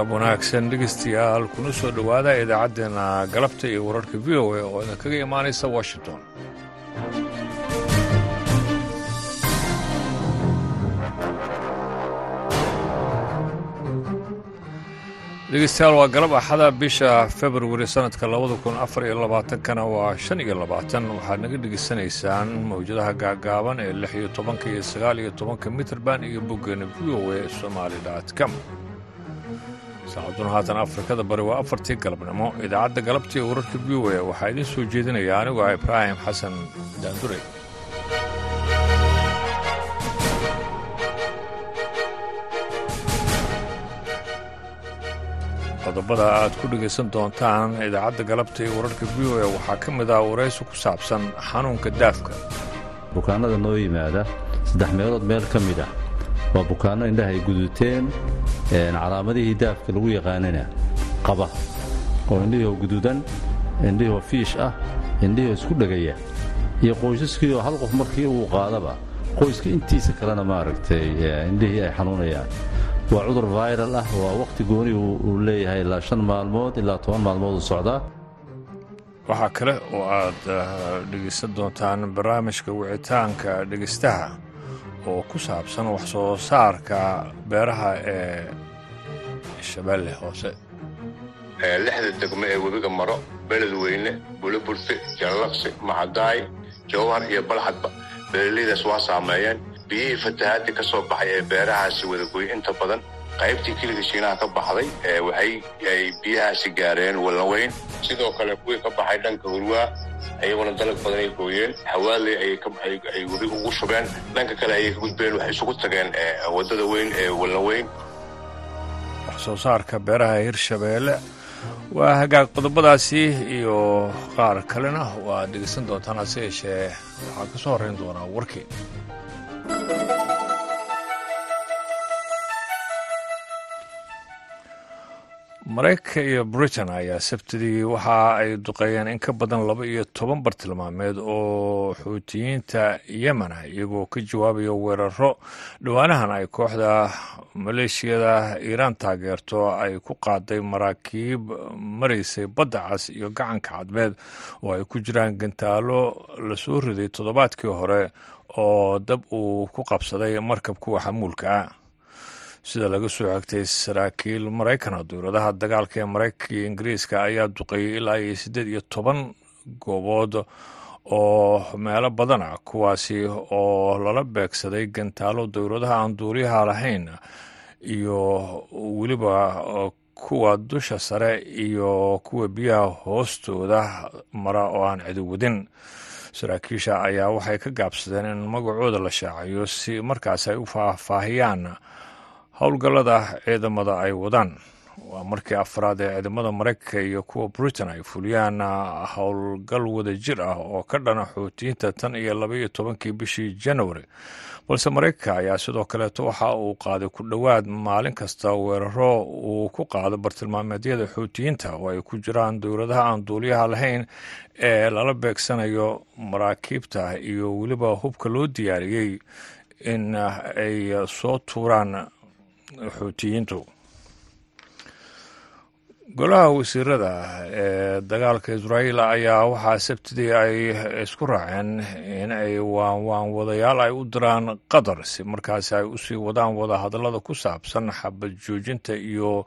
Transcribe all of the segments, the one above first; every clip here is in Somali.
galab wanaagsan dhegeystayaal kuna soo dhowaada idaacaddeenna galabta iyo wararka v o a oo idinkaga imaanaysa washington. Dhegeystayaal waa galab axada bisha februari sannadka labada kun afar iyo labaatankana waa shan iyo labaatan. Waxaad naga dhegeysanaysaan mawjadaha gaagaaban ee lix iyo tobanka iyo sagaal iyo tobanka mitrband iyo boggeena v o a somali com saacaduna haatan afrikada bari waa afartii galabnimo? Idaacadda galabtii wararka v o a waxaa idiin soo jeedinaya anigu ah ibraahim xasan daandure qodobada aad ku dhegaysan doontaan idaacadda galabta wararka v o a waxaa ka mid ah waraysi ku saabsan xanuunka daafka. Bukaannada noo yimaada saddex meelood meel ka mid ah waa bukaanno indhaha ay guduteen calaamadihii daafka lagu yaqaanana qaba. Oo indhihoo guduudan indhihoo fiish ah indhihoo isku dhegaya iyo qoysaskii oo hal qof markii uu qaadaba qoyska intiisa kalena maaragtay indhihii ay xanuunayaan. Waa cudur viral ah waa wakhti gooni uu leeyahay ilaa shan maalmood ilaa toban maalmood u socdaa. Waxaa kale oo aad dhegaysan doontaan barnaamijka wicitaanka dhegaystaha oo ku saabsan wax soo saarka beeraha ee shabeelle hoose. Lixda degmo ee webiga maro beledweyne buliburte jallaqsi macadaay jawhar iyo balxadba. Beeraleydaas waa saameeyeen. Biyihii fatahaadii ka soo baxay ee beerahaasi wadagoy inta badan qaybtii keliga shiinaha ka baxday waxay ay biyahaasi gaareen walnaweyn sidoo kale kuwii ka baxay dhanka hurwaa ayaguna dalag badan ay gooyeen. Hawaaley ay webi ugu shubeen dhanka kale ayay ka gudbeen waxay isugu tageen waddada weyn ee walnaweyn wax soo saarka beeraha hirshabeelle waa hagaag qodobadaasi iyo qaar kalena waa dhegaysan doontaan hase yeeshee. Waxaa ka soo horrayn doonaa warkii maraykanka iyo britain ayaa sabtidii waxa ay duqeeyeen in ka badan laba iyo toban bartilmaameed oo xuutiyiinta yemen ah iyagoo ka jawaabaya weeraro dhowaanahan ay kooxda maleeshiyada iiraan taageerto ay ku qaaday maraakiib maraysay badda cas iyo gacanka cadmeed oo ay ku jiraan gantaalo la soo riday toddobaadkii hore oo dab uu ku qabsaday markab kuwa xamuulka. ah sida laga soo xigtay saraakiil maraykana dowladaha dagaalka ee maraykanka iyo ingiriiska ayaa duqeeyey ilaa iyo siddeed iyo toban goobood oo meelo badan ah kuwaasi oo lala beegsaday gantaalo dowladaha aan duuliyaha lahayn iyo weliba kuwa dusha sare iyo kuwa biyaha hoostooda mara oo aan cidi wadin. Saraakiisha ayaa waxay ka gaabsadeen in magacooda la shaacayo si markaas ay u faahfaahiyaan howlgallada ciidamada ay wadaan. Waa markii afraad ee ciidamada maraykanka iyo kuwa britain ay fuliyaan howlgal wada jir ah oo ka dhana xuutiyiinta tan iyo labaiyo tobankii bishii january. Balse maraykanka ayaa sidoo kaleeto waxa uu qaaday ku dhowaad maalin kasta weeraro uu ku qaado bartilmaameedyada xuutiyiinta oo ay ku jiraan dowladaha aan duuliyaha lahayn ee lala beegsanayo maraakiibta iyo weliba hubka loo diyaariyey in ay soo tuuraan xuutiyiintu golaha wasiirada ee dagaalka israa'iil ayaa waxaa sabtidii ay isku raaceen in ay waanwaan wadayaal ay u diraan qatar si markaasi ay u sii wadaan wadahadallada ku saabsan xabad joojinta iyo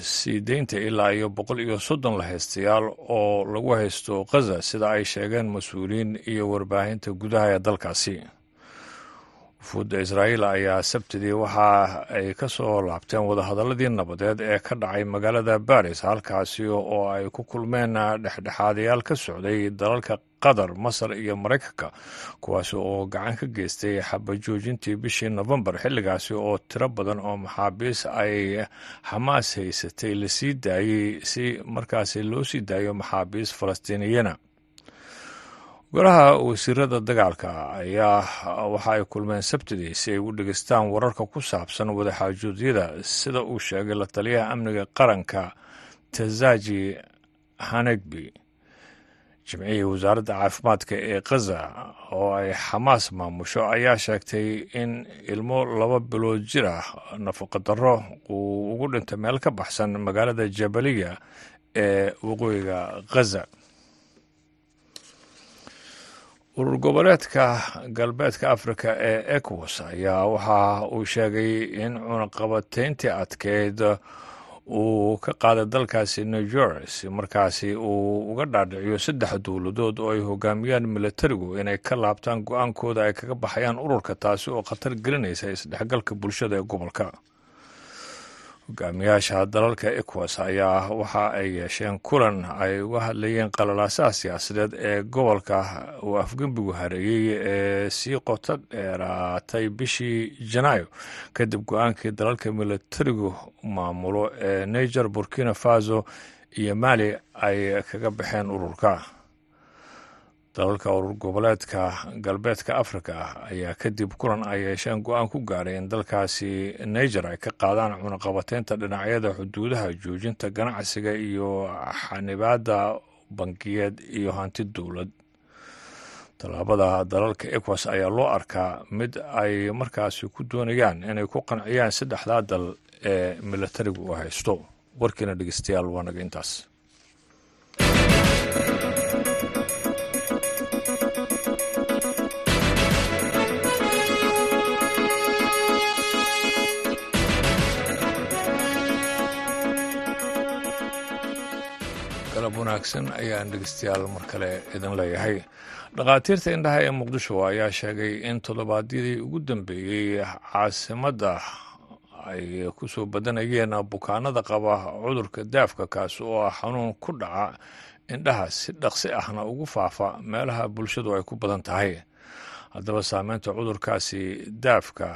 sii deynta ilaa iyo boqol iyo soddon la haystayaal oo lagu haysto khaza sida ay sheegeen mas'uuliyiin iyo warbaahinta gudaha ee dalkaasi wufuudda israa'iil ayaa sabtidii waxa ay ka soo laabteen wadahadalladii nabadeed ee ka dhacay magaalada baris halkaasi oo ay ku kulmeen dhexdhexaadayaal ka socday dalalka qatar masar iyo maraykanka kuwaasi oo gacan ka geystay xabajoojintii bishii nofembar xilligaasi oo tiro badan oo maxaabiis ay xamaas haysatay la sii daayey si markaasi loo sii daayo maxaabiis falastiiniyana golaha wasiirada dagaalka ayaa waxa ay kulmeen sabtidii si ay u dhegeystaan wararka ku saabsan wadaxaajoodyada sida uu sheegay la taliyaha amniga qaranka tazaji hanegbi jimcihii wasaaradda caafimaadka ee khaza oo ay xamaas maamusho ayaa sheegtay in ilmo laba bilood jir ah nafaqadarro uu ugu dhintay meel ka baxsan magaalada jabaliya ee waqooyiga khaza urur goboleedka galbeedka afrika ee ecowas ayaa waxa uu sheegay in cunaqabateyntii adkeyd uu ka qaaday dalkaasi niger si markaasi uu uga dhaadhiciyo saddex dowladood oo ay hogaamiyaan militarigu inay ka laabtaan go'aankooda ay kaga baxayaan ururka taasi oo khatar gelinaysa isdhexgalka bulshada ee gobolka hogaamiyaasha dalalka ecowas ayaa waxa ay yeesheen kulan ay uga hadlayeen qalalaasaha siyaasadeed ee gobolka uu afgembigu hareeyey ee sii qoto dheeraatay bishii janaayo. Kadib go'aankii dalalka militarigu maamulo ee niger burkina faso iyo mali ay kaga baxeen ururka dalalka urur goboleedka galbeedka afrika ayaa kadib kulan ay yeesheen go'aan ku gaaray in dalkaasi niger ay ka qaadaan cunaqabateynta dhinacyada xuduudaha joojinta ganacsiga iyo xanibaadda bangiyeed iyo hanti dowlad. Tallaabada dalalka ecowas ayaa loo arkaa mid ay markaasi ku doonayaan inay ku qanciyaan saddexdaa dal ee militarigu u haysto. Warkiina dhegeystayaal waa naga intaas galab wanaagsan ayaan dhegeystayaal mar kale idin leeyahay. Dhakhaatiirta indhaha ee muqdisho ayaa sheegay in toddobaadyadii ugu dambeeyey caasimadda ay ku soo badanayeen bukaanada qaba cudurka daafka kaas oo ah xanuun ku dhaca indhaha si dhaqsi ahna ugu faafa meelaha bulshadu ay ku badan tahay. Haddaba saameynta cudurkaasi daafka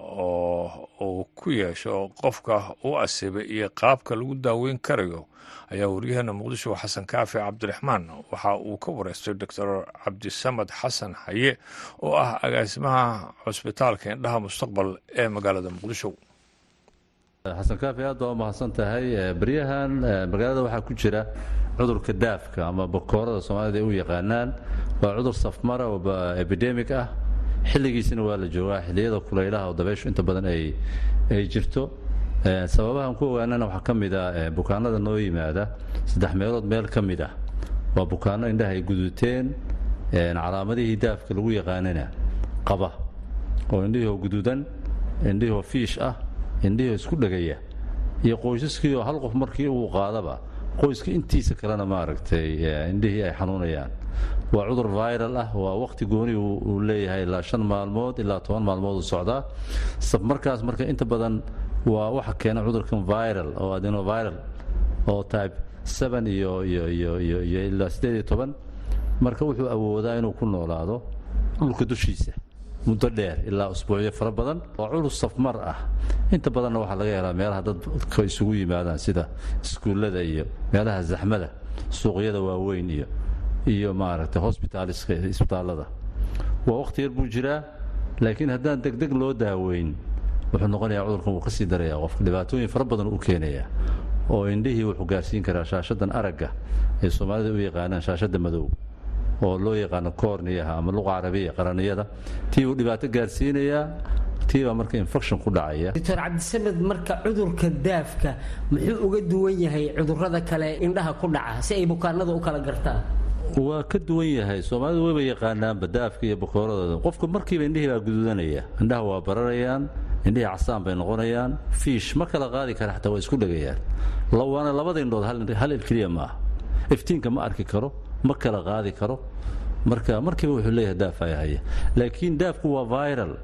oo uu ku yeesho qofka u asiibay iyo qaabka lagu daaweyn karayo ayaa waryaheena muqdisho xasan kaafi cabdiraxmaan. Waxa uu ka wareystay doctor cabdisamad xasan haye oo ah agaasimaha cusbitaalka indhaha mustaqbal ee magaalada muqdisho. Xasan kaafi aad u mahadsan tahay beryahan magaalada waxaa ku jira cudurka daafka ama bakoorada soomaalida ay u yaqaanaan. Waa cudur safmara oo epidemic ah. Xilligiisina waa la joogaa xilliyada kulaylaha oo dabeyshu inta badan ay jirto sababahan ku ogaanana waxaa ka mid ah bukaanada noo yimaada saddex meelood meel ka mid ah. Waa bukaano indhaha ay guduteen calaamadihii daafka lagu yaqaanana qaba oo indhihoo guduudan indhihoo fiish ah indhihoo isku dhegaya iyo qoysaskii oo hal qof markii uu qaadaba qoyska intiisa kalena maaragtay indhihii ay xanuunayaan. Waa cudur viral ah waa waqti gooni uu leeyahay ilaa shan maalmood ilaa toban maalmood u socdaa. Markaas marka inta badan waa waxa keena cudurkan viral oo adenoviral oo type seven iyo iyo iyo iyo iyo ilaa siddeed iyo toban. Marka wuxuu awoodaa inuu ku noolaado dhulka dushiisa muddo dheer ilaa usbuucyo fara badan waa cudur safmar ah. Inta badanna waxaa laga helaa meelaha dadka isugu yimaadaan sida iskuullada iyo meelaha zaxmada suuqyada waaweyn iyo iyo maaragtay hosbitaalska isbitaallada waa waqti yar buu jiraa laakiin haddaan degdeg loo daaweyn wuxuu noqonayaa cudurkan wuu ka sii darayaa qofka. Dhibaatooyin fara badan u keenayaa oo indhihii wuxuu gaarsiin karaa shaashadan aragga ay soomaalida u yaqaanaan shaashadda madow oo loo yaqaano koorniyaha ama luqa carabiya qaraniyada. Tii buu dhibaato gaarsiinayaa tii baa marka infection ku dhacaya. Doctor cabdisamed marka cudurka daafka muxuu uga duwan yahay cudurrada kale indhaha ku dhaca si ay bukaanada u kala gartaan? Waa ka duwan yahay. Soomaalidu wayba yaqaanaanba daafka iyo bakooradooda qofka markiiba indhihii baa guduudanaya indhaha waa bararayaan indhihii casaan bay noqonayaan. Fiish ma kala qaadi kara xataa waa isku dhegayaan. Waana labada indhood hal il keliya ma ah iftiinka ma arki karo ma kala qaadi karo. Marka markiiba wuxuu leeyahay daafaya haya. Laakiin daafku waa viral.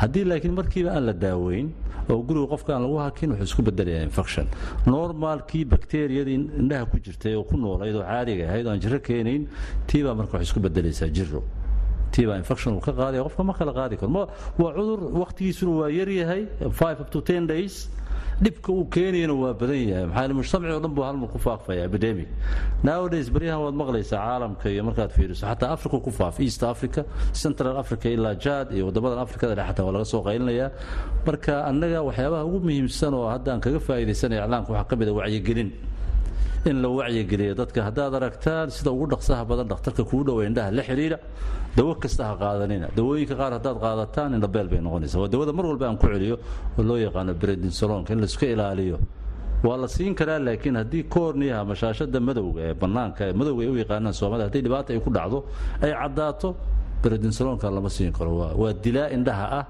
Haddii laakiin markiiba aan la daaweyn oo guriga qofka aan lagu hakin wuxuu isku bedelayaa infection. Normalkii bakteriyadii indhaha ku jirtay oo ku noolayd oo caadiga ahayd oo aan jiro keenayn tiibaa marka waxay isku bedelaysaa jiro tiibaa infection uu ka qaadaya qofka ma kala qaadi karo waa cudur waqtigiisuna waa yar yahay five up to ten days. Dhibka uu keenayana waa badan yahay. Maxaa mujtamaci o dhan buu halmar ku faafaya epidemic. Nowadays baryahan waad maqlaysaa caalamka iyo markaad fiiriso. Xataa africa ku faaf east africa central africa ilaa jad iyo waddamadan afrikada dhex xataa waa laga soo qaylinayaa. Marka annaga waxyaabaha ugu muhiimsan oo hadda aan kaga faa'iidaysanaya iclaanka waxaa ka mid a wacyigelin in la wacyigeliyo dadka. Haddaad aragtaan sida ugu dhaqsaha badan dhakhtarka kuu dhowa indhaha la xidhiidha dawo kasta ha qaadanina. Dawooyinka qaar haddaad qaadataan indhabeel bay noqonaysa waa dawada mar walba aan ku celiyo oo loo yaqaano bredinsolonka in laiska ilaaliyo. Waa la siin karaa laakiin haddii koorniyaha ama shaashada madowga ee bannaanka madowga ay u yaqaanaan soomaalida haddii dhibaata ay ku dhacdo ay caddaato bredinsolonka lama siin karo. Waa dilaa indhaha ah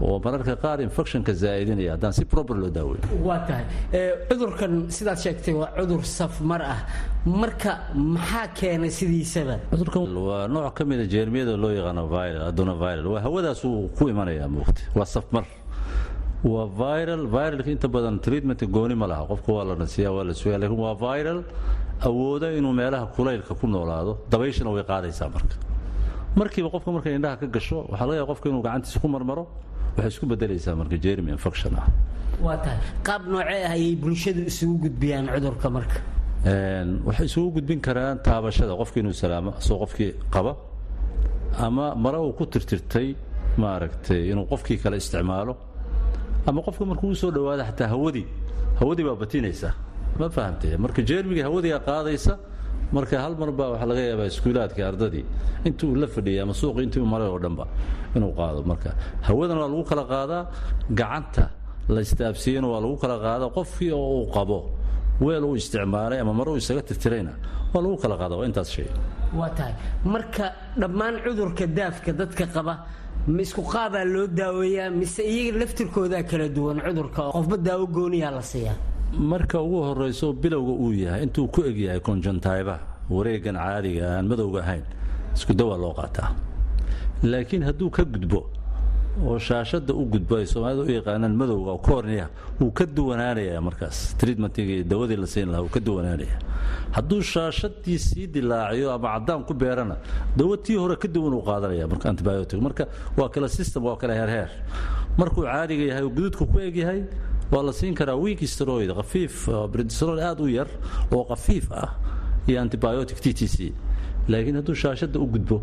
oo mararka qaar infectionka zaa'idinaya haddaan si proper loo daaweyn. Waa tahay. Cudurkan sidaad sheegtay waa cudur safmar ah. Marka maxaa keenay sidiisaba? Cudurkan waa nooc ka mida jeermiyada loo yaqaano viral adonoviral waa hawadaasuu ku imanayaa muugta waa safmar. Waa viral viralka inta badan treatmentka gooni ma laha. Qofka waa la nasiyaa waa la sugaa laakiin waa viral. Awooda inuu meelaha kulaylka ku noolaado dabayshana way qaadaysaa marka. Markiiba qofka markay indhaha ka gasho waxaa laga yaaba qofka inuu gacantiisa ku marmaro waxay isku bedelaysaa marka jermy infection ah. Waa tahay. Qaab noocee ah ayay bulshadu isugu gudbiyaan cudurka marka? Waxay isugu gudbin karaan taabashada qofka inuu salaamo asoo qofkii qaba ama mare uu ku tirtirtay maaragtay inuu qofkii kale isticmaalo ama qofka markuu u soo dhawaado xataa hawadii hawadii baa batinaysa. Ma fahamtee? Marka jermiga hawadigaa qaadaysa marka hal mar baa waxaa laga yaabaa iskuulaadka ardadii. Intuu la fadhiyay ama suuqi intuu maray oo dhanba inuu qaado marka. Hawadan waa lagu kala qaadaa gacanta la istaabsiiyena waa lagu kala qaadaa qofkii oo uu qabo weel uu isticmaalay ama mar uu isaga tirtirayna waa lagu kala qaada waa intaas shay. Waa tahay. Marka dhammaan cudurka daafka dadka qaba ma isku qaabaa loo daaweeyaa mise iyaga laftirkoodaa kala duwan cudurka qofba daawo gooniyaa la siiyaa marka ugu horayso bilowga uu yahay intuu ku eg yahay conjontayba wareegan caadiga aan madowga ahayn isku dawaa loo qaataa. Laakiin hadduu ka gudbo oo shaashada u gudbo ay soomaalida u yaqaanaan madowga oo koorniya wuu ka duwanaanaya markaas. Treatmentigii dawadii la siin lahaa wuu ka duwanaanaya hadduu shaashadii sii dilaaciyo ama caddaan ku beerana dawo tii hore ka duwan uu qaadanaya marka antibiotic. Marka waa kala system waa kala heerheer markuu caadiga yahay oo guduudku ku eg yahay waa la siin karaa weak steroid khafiif prednisolone aad u yar oo khafiif ah iyo antibiotic t t c. Laakiin hadduu shaashada u gudbo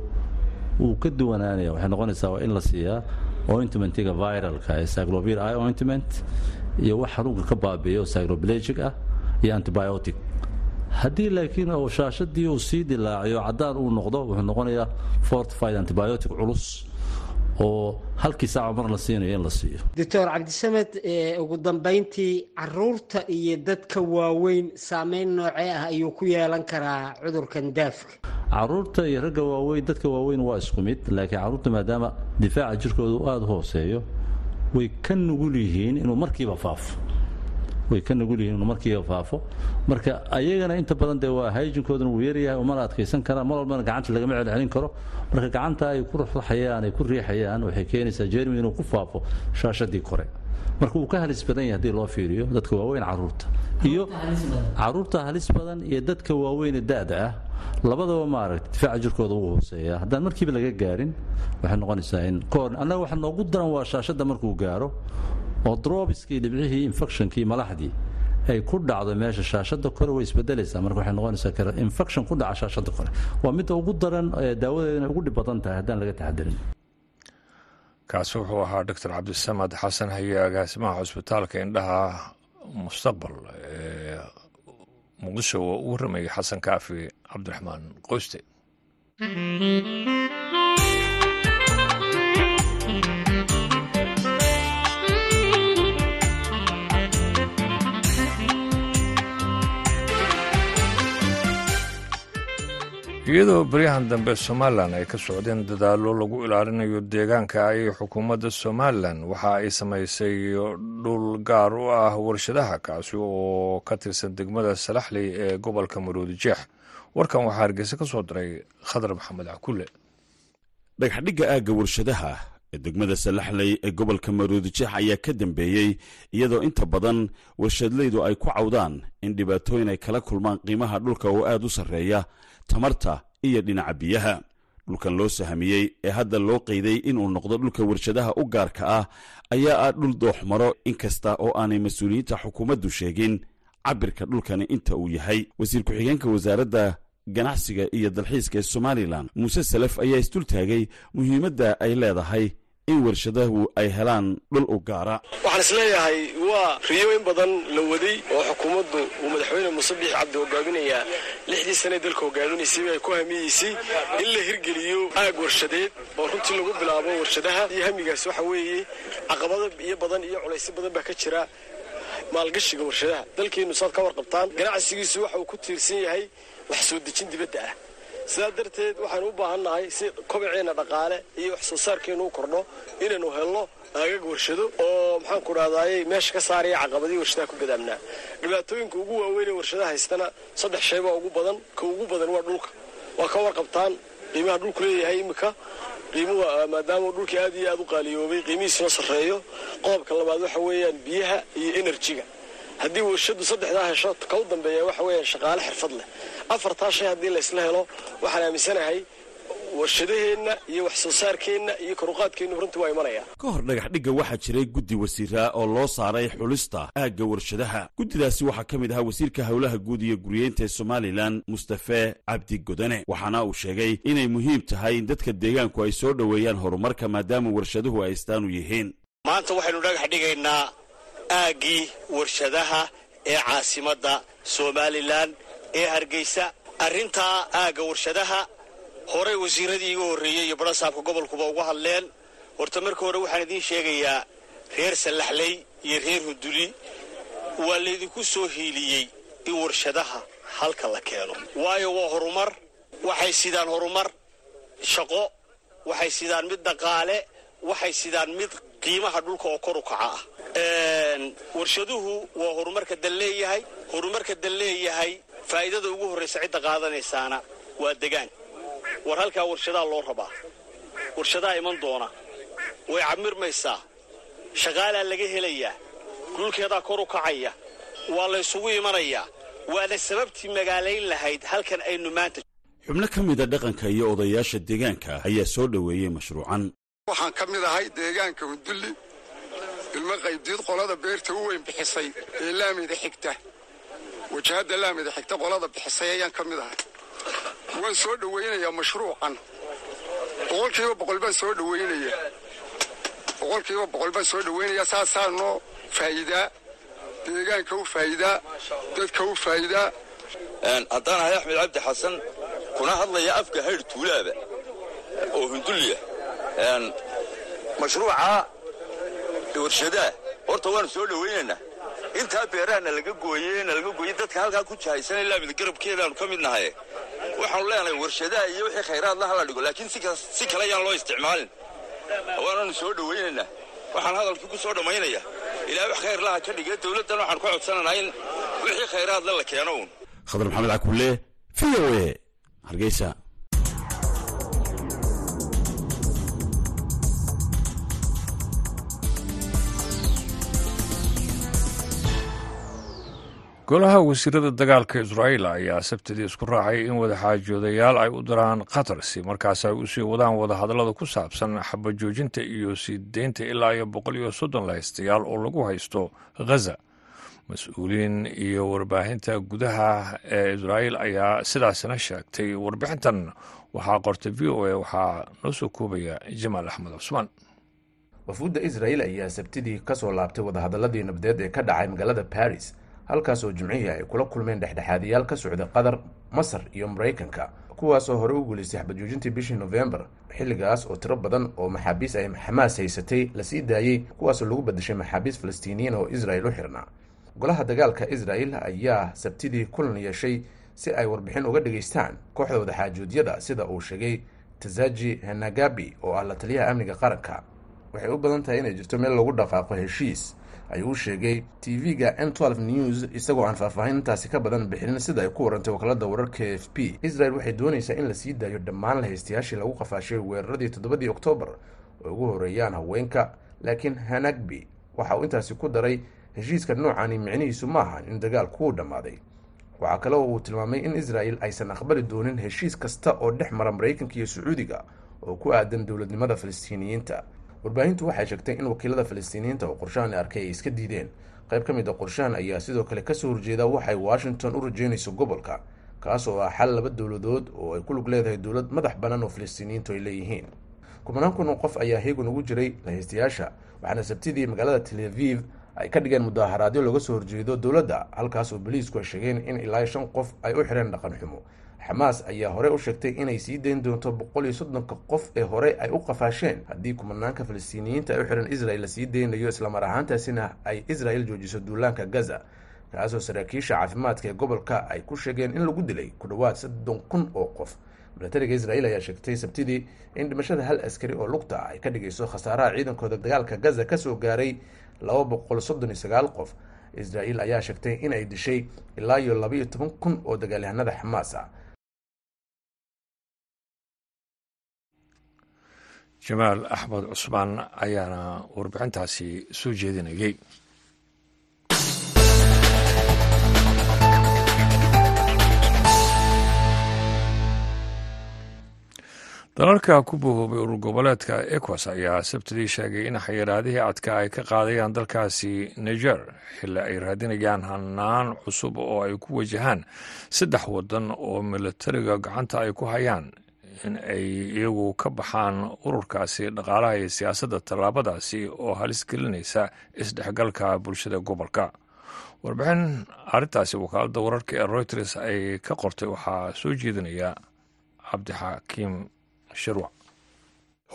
wuu ka duwanaanaya waxay noqonaysaa waa in la siiyaa ointmentiga viralka ee cyclovir i ointment iyo wax xanuunka ka baabiiya oo cycloplegic ah iyo antibiotic. Haddii laakiin shaashadii uu sii dilaaciyo caddaan uu noqdo wuxuu noqonayaa fortified antibiotic culus oo halkii saaca mar la siinayo in la siiyo. Doctor cabdisamed ugu dambayntii carruurta iyo dadka waaweyn saameyn noocee ah ayuu ku yeelan karaa cudurkan daafka carruurta iyo ragga waaweyn dadka waaweyn waa isku mid laakiin carruurta maadaama difaaca jirkooda uu aada hooseeyo way ka nugul yihiin inuu markiiba faafo way ka nugul yihiin inuu markiiba faafo. Marka ayagana inta badan dee waa hayjinkoodana wuu yaryahay umana adkaysan karaan mar walbana gacanta lagama celcelin karo. Marka gacanta ay ku ruxruxayaan ay ku riixayaan waxay keenaysaa jermi inuu ku faafo shaashadii kore. Marka wuu ka halis badan yahay haddii loo fiiriyo dadka waaweyn carruurta. Iyo carruurta halis badan. iyo dadka waaweyn da'da ah labadaba maaragta difaaca jirkooda wuu hooseeyaa. Haddaan markiiba laga gaarin waxay noqonaysaa in koor annaga waxa noogu daran waa shaashadda markuu gaaro oo drobiskii dhibcihii infectionkii malaxdii ay ku dhacdo meesha shaashada kore way isbedelaysaa. Marka waxay noqonaysaa infection ku dhaca shaashada kore. Waa midda ugu daran daawadeedana ugu dhib badan tahay haddaan laga taxadirin kaasi wuxuu ahaa doctor cabdisamad xasan haye agaasimaha cusbitaalka indhaha mustaqbal ee muqdisho oo u warramayay xasan kaafi cabdiraxmaan qoyste iyadoo baryahan dambe somalilan ay ka socdeen dadaallo lagu ilaalinayo deegaanka ayay xukuumadda somalilan waxa ay samaysay dhul gaar u ah warshadaha kaasi oo ka tirsan degmada salaxley ee gobolka maroodi jeex. Warkan waxaa hargeysa ka soo diray khadar maxamed cakulle dhagxadhigga aagga warshadaha ee degmada salaxley ee gobolka maroodi jeex ayaa ka dambeeyey iyadoo inta badan warshadleydu ay ku cawdaan in dhibaatooyin ay kala kulmaan qiimaha dhulka oo aad u sarreeya tamarta iyo dhinaca biyaha. Dhulkan loo sahamiyey ee hadda loo qeyday inuu noqdo dhulka warshadaha u gaarka ah ayaa ah dhul dooxmaro inkasta oo aanay mas'uuliyiinta xukuumaddu sheegin. Cabirka dhulkani inta uu yahay wasiir ku-xigeenka wasaaradda ganacsiga iyo dalxiiska ee somalilan muuse salef ayaa isdultaagay muhiimadda ay leedahay in warshadahu ay helaan dhul u gaara. Waxaan is leeyahay waa riyo badan la waday oo xukuumaddu uu madaxweyne muuse biix cabdi hogaaminayaa lixdii sane dalka hogaaminaysay ay ku hamiyeysay in la hirgeliyo aag warshadeed oo runtii lagu bilaabo warshadaha. Iyo hamigaas waxa weeye caqabado iyo badan iyo culaysyo badan baa ka jira maalgashiga warshadaha dalkeennu saad ka warqabtaan ganacsigiisu waxa uu ku tiirsan yahay wax soo dejin dibadda ah sidaa darteed waxaanu u baahannahay si kobaceenna dhaqaale iyo wax soo saarkeennu u kordho inaynu helno aagag warshado oo maxaanku dhahdaayey meesha ka saaraya caqabadii warshadaha ku gadaamnaa. Dhibaatooyinka ugu waaweyn ee warshadaha haystana saddex shaybaa ugu badan ka ugu badan waa dhulka. Waa ka warqabtaan qiimaha dhulku leeyahay iminka qiimuhu maadaama dhulkii aad iyo aad u qaaliyoobay qiimihiisuna sarreeyo. Qodobka labaad waxa weeyaan biyaha iyo enerjiga haddii warshadu saddexdaa hesho ka u dambeeya waxa weeyaan shaqaale xirfad leh afartaa shay haddii laysla helo waxaan aaminsanahay warshadaheenna iyo wax soo saarkeenna iyo karuqaadkeennu runtii waa imanaya. Ka hor dhagaxdhigga waxaa jiray guddi wasiiraa oo loo saaray xulista aagga warshadaha. Guddidaasi waxaa ka mid ahaa wasiirka howlaha guud iyo guriyeynta ee somalilan mustafe cabdi godane waxaana uu sheegay inay muhiim tahay in dadka deegaanku ay soo dhoweeyaan horumarka maadaama warshaduhu ay istaanu yihiin. Maanta waxaynu dhagax dhigaynaa aaggii warshadaha ee caasimadda somalilan ee hargeysa arrintaa aagga warshadaha horey wasiiradii iga horreeyey iyo barasaabka gobolkuba uga hadleen. Horta marka hore waxaan idiin sheegayaa reer sallaxley iyo reer hunduli waa laydinku soo hiiliyey in warshadaha halka la keeno. Waayo waa horumar waxay sidaan horumar shaqo waxay sidaan mid dhaqaale waxay sidaan mid qiimaha dhulka oo kor u kaca ah. Warshaduhu waa horumarka dal leeyahay horumarka dal leeyahay faa'iidada ugu horraysa cidda qaadanaysaana waa degaan. War halkaa warshadaa loo rabaa. Warshadaa iman doona. Way camirmaysaa. Shaqaalaa laga helayaa. Dhulkeedaa kor u kacaya. Waa laysugu imanayaa waana sababtii magaalayn lahayd halkan aynu maanta. Xubno ka mida dhaqanka iyo odayaasha deegaanka ayaa soo dhoweeyey mashruucan. Waxaan ka mid ahay deegaanka hundulli ilmo qaybdiid qolada beerta u weyn bixisay ee laamida xigta wajahadda laamida xigta qolada bixisay ayaan ka mid ahay. Waan soo dhowaynayaa mashruucan. Boqolkiiba boqol baan soo dhowaynaya boqolkiiba boqol baan soo dhowaynayaa saasaa noo faa'iidaa. Deegaanka u faa'iidaa dadka u faa'iidaa. Haddaan ahay axmed cabdi xasan kuna hadlaya afka haydh tuulaaba oo hundulliya mashruuca warshadaha. Horta waanu soo dhowaynaynaa intaa beerahana laga gooye nalaga gooye dadka halkaa ku jahaysanay laamida garabkeedaanu ka mid nahay. Waxaanu leenahay warshadaha iyo wixii khayraad la hala dhigo laakiin si kale ayaan loo isticmaalin. Waananu soo dhowaynaynaa waxaan hadalkii ku soo dhammaynaya ilaa wax khayr laha ka dhige dowladdan waxaan ka codsanaynaa in wixii khayraadle la keeno uun. Khadar maxamed cakulle v o e hargeysa golaha wasiirada dagaalka israa'iil ayaa sabtidii isku raacay in wadaxaajoodayaal ay u diraan qatar si markaas ay u sii wadaan wadahadallada ku saabsan xabajoojinta iyo sii deynta ilaa iyo boqol iyo soddon lahaystayaal oo lagu haysto ghaza mas'uuliyiin iyo warbaahinta gudaha ee israa'iil ayaa sidaasina sheegtay warbixintan. Waxaa qortay v o a waxaa noo soo koobaya jamaal axmed cusmaan. Wafuudda israa'iil ayaa sabtidii ka soo laabtay wadahadaladii nabdeed ee ka dhacay magaalada baris halkaas oo jimcihii ay kula kulmeen dhexdhexaadiyaal ka socda qatar masar iyo maraykanka. Kuwaasoo horey u guulaystay xabadjoojintii bishii nofembar xilligaas oo tiro badan oo maxaabiis ay xamaas haysatay la sii daayey kuwaasoo lagu badashay maxaabiis falastiiniyiin oo israel u xirnaa. Golaha dagaalka israel ayaa sabtidii kulan yeeshay si ay warbixin uga dhageystaan kooxda wadaxaajoodyada sida uu sheegay tazaji hanagabi oo ah la taliyaha amniga qaranka. Waxay u badan tahay inay jirto meel lagu dhaqaaqo heshiis ayuu u sheegay tv-ga n news isagoo aan faahfaahintaasi ka badan bixinin sida ay ku warantay wakaalada wararka f p. Israel waxay doonaysaa in la sii daayo dhammaan lahaystayaashii lagu qafaashay weeraradii toddobadii oktoobar oo ugu horeeyaan haweenka. Laakiin hanagbi waxa uu intaasi ku daray heshiiska noocani micnihiisu maaha in dagaalku uu dhammaaday. Waxaa kale oo uu tilmaamay in israel aysan aqbali doonin heshiis kasta oo dhex mara maraykanka iyo sacuudiga oo ku aadan dowladnimada falastiiniyiinta warbaahintu waxay sheegtay in wakiilada falastiiniyiinta oo qorshahan arkay ay iska diideen. Qayb ka mid a qorshahan ayaa sidoo kale ka soo horjeeda waxay washington u rajeynayso gobolka kaas oo ah xal laba dowladood oo ay ku lug leedahay dowlad madax bannaan oo falastiiniyiintu ay leeyihiin. Kumanaan kun oo qof ayaa heegan ugu jiray lahaystayaasha waxaana sabtidii magaalada tel aviv ay ka dhigeen mudaharaadyo looga soo horjeedo dowladda halkaas oo boliisku ay sheegeen in ilaa shan qof ay u xireen dhaqan xumo xamaas ayaa hore u sheegtay inay sii dayn doonto boqol iyo soddonka qof ee hore ay u qafaasheen. Haddii kumanaanka falastiiniyiinta ay u xiran israel la sii daynayo islamar ahaantaasina ay israel joojiso duulaanka gaza kaasoo saraakiisha caafimaadka ee gobolka ay ku sheegeen in lagu dilay ku dhowaad soddon kun oo qof. Milatariga israel ayaa sheegtay sabtidii in dhimashada hal askari oo lugta ah ay ka dhigayso khasaaraha ciidankooda dagaalka gaza ka soo gaaray laba boqol soddon iyo sagaal qof. Israel ayaa sheegtay in ay dishay ilaa iyo laba iyo toban kun oo dagaalyahanada xamaas ah jamaal axmed cusmaan ayaana warbixintaasi soo jeedinayay. Dalalka ku bohoobay urur goboleedka ecos ayaa sabtidii sheegay in xayiraadihii adka ay ka qaadayaan dalkaasi niger xilli ay raadinayaan hanaan cusub oo ay ku wajahaan saddex waddan oo milatariga gacanta ay ku hayaan in ay iyagu ka baxaan ururkaasi dhaqaalaha iyo siyaasadda tallaabadaasi oo halis gelinaysa isdhexgalka bulshada gobolka. Warbixin arrintaasi wakaaladda wararka ee reuters ay ka qortay waxaa soo jeedinaya cabdixakiim shirwac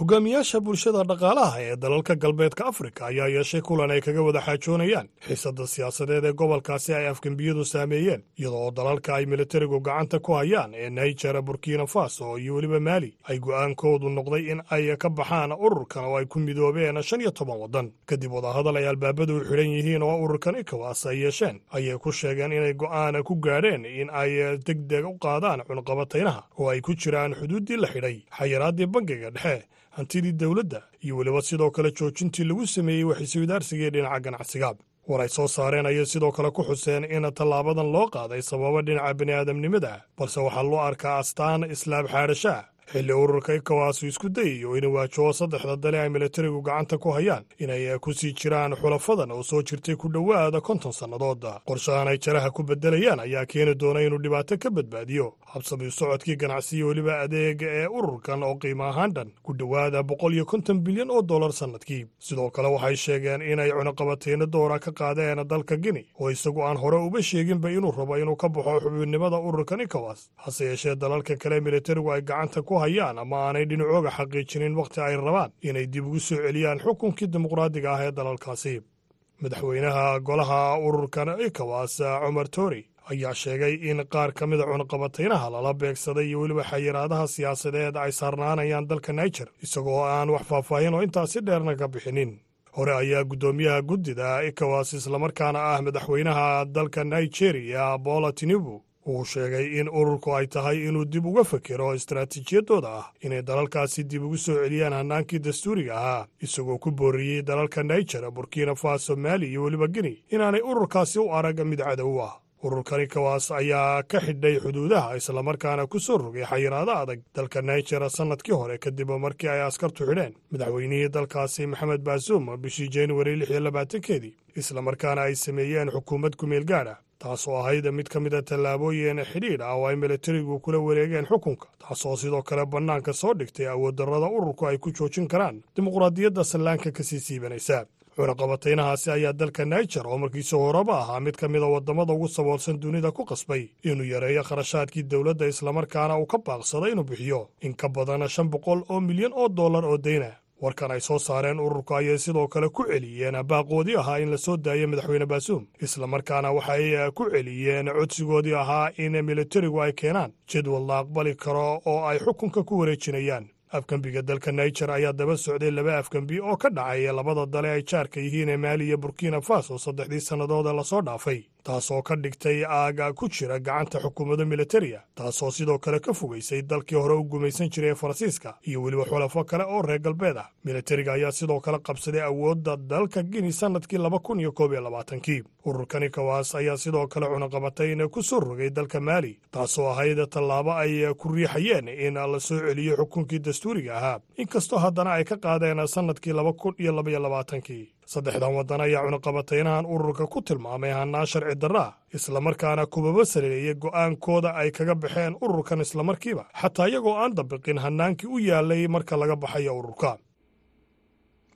hogaamiyaasha bulshada dhaqaalaha ee dalalka galbeedka afrika ayaa yeeshay kulan ay kaga wada xaajoonayaan. Xiisadda siyaasadeed ee gobolkaasi ay afgembiyadu saameeyeen iyadoo dalalka ay militarigu gacanta ku hayaan ee niger burkina faso iyo weliba maali ay go'aankoodu noqday in ay ka baxaan ururkan oo ay ku midoobeen shan iyo toban waddan. Kadib wadahadal ay albaabadu u xidhan yihiin oo ururkan ikowas ay yeesheen ayay ku sheegeen inay go'aan ku gaadheen in ay deg deg u qaadaan cunqabataynaha oo ay ku jiraan xuduuddii la xidhay xayiraaddii bangiga dhexe hantidii dowladda iyo weliba sidoo kale joojintii lagu sameeyey waxiswadaarsigii dhinaca ganacsiga. War ay soo saareen ayay sidoo kale ku xuseen in tallaabadan loo qaaday sababa dhinaca bini'aadamnimada balse waxaa loo arkaa astaan islaam xaadhashaa xilli ururka ikawaasu isku dayayo inuu waajaho saddexda dale ay militarigu gacanta ku hayaan inay ku sii jiraan xulafadan oo soo jirtay ku dhowaada konton sannadood. Qorshahan ay jaraha ku beddelayaan ayaa keeni doona inuu dhibaato ka badbaadiyo. Habsami socodkii ganacsiyo weliba adeega ee ururkan oo qiimo ahaan dhan ku dhowaada boqol iyo konton bilyan oo dollar sannadkii. Sidoo kale waxay sheegeen inay cunuqabateyno doora ka qaadeen dalka gini oo isagu aan hore uba sheeginba inuu rabo inuu ka baxo xubinnimada ururkan ikawas hase yeeshee dalalka kale militarigu ay gacanta ku hayaan ama aanay dhinacooga xaqiijinin wakhti ay rabaan inay dib ugu soo celiyaan xukunkii dimuqraadiga ah ee dalalkaasi. Madaxweynaha golaha ururkan ikawas cumar tori ayaa sheegay in qaar ka mida cunaqabataynaha lala beegsaday iyo weliba xayiraadaha siyaasadeed ay saarnaanayaan dalka niger isagoo aan wax faahfaahin oo intaasi dheerna ka bixinin. Hore ayaa guddoomiyaha guddida ikawas islamarkaana ah madaxweynaha dalka nigeria bola tinibu uu sheegay in ururku ay tahay inuu dib uga fekero istaraatiijiyadooda ah inay dalalkaasi dib ugu soo celiyaan hannaankii dastuuriga ahaa isagoo ku booriyey dalalka niger burkina faso maali iyo weliba gini inaanay ururkaasi u arag mid cadow ah. Ururkani kawaas ayaa ka xidhay xuduudaha islamarkaana ku soo rogay xayiraado adag. Dalka niger sannadkii hore kadib markii ay askartu xidheen madaxweynihii dalkaasi maxamed baasuum bishii januari lix iyo labaatankeedii islamarkaana ay sameeyeen xukuumad kumeel gaadh ah taasoo ahayd mid ka mid a tallaabooyin xidhiidh ah oo ay militarigu kula wareegeen xukunka taasoo sidoo kale bannaanka soo dhigtay awooddarrada ururku ay ku joojin karaan dimuqraadiyadda sallaanka ka sii siibanaysa cunaqabataynahaasi ayaa dalka niger oo markiisi horeba ahaa mid ka mida waddamada ugu saboolsan dunida ku qasbay inuu yareeyo kharashaadkii dowladda islamarkaana uu ka baaqsaday inuu bixiyo. In ka badan shan boqol oo milyan oo dollar oo dayna warkan ay soo saareen ururka ayay sidoo kale ku celiyeen baaqoodii ahaa in la soo daayo madaxweyne baasuum islamarkaana waxay ku celiyeen codsigoodii ahaa in militarigu ay keenaan jadwal la aqbali karo oo ay xukunka ku wareejinayaan. Afgembiga dalka niger ayaa daba socday laba afgembi oo ka dhacay labada dale ay jaarka yihiin ee maali iyo burkina faso saddexdii sannadoode la soo dhaafay taasoo ka dhigtay aaga ku jira gacanta xukuumadda militariya taasoo sidoo kale ka fogaysay dalkii hore u gumaysan jiray ee faransiiska iyo weliba xulafo kale oo reer galbeed ah. Militariga ayaa sidoo kale qabsaday awoodda dalka gini sannadkii laba kun iyo koob iyo labaatankii. Ururkani kawaas ayaa sidoo kale cunaqabatayn ku soo rogay dalka maali taasoo ahayd tallaabo ay ku riixayeen in la soo celiyo xukunkii dastuuriga ahaa. Inkastoo haddana ay ka qaadeen sannadkii laba kun iyo labaiyo labaatankii saddexdan waddan ayaa cunaqabataynahan ururka ku tilmaamay hannaan sharci darra ah islamarkaana kubaba saleeyey go'aankooda ay kaga baxeen ururkan islamarkiiba xataa iyagoo aan dabiqin hannaankii u yaalay marka laga baxayo ururka.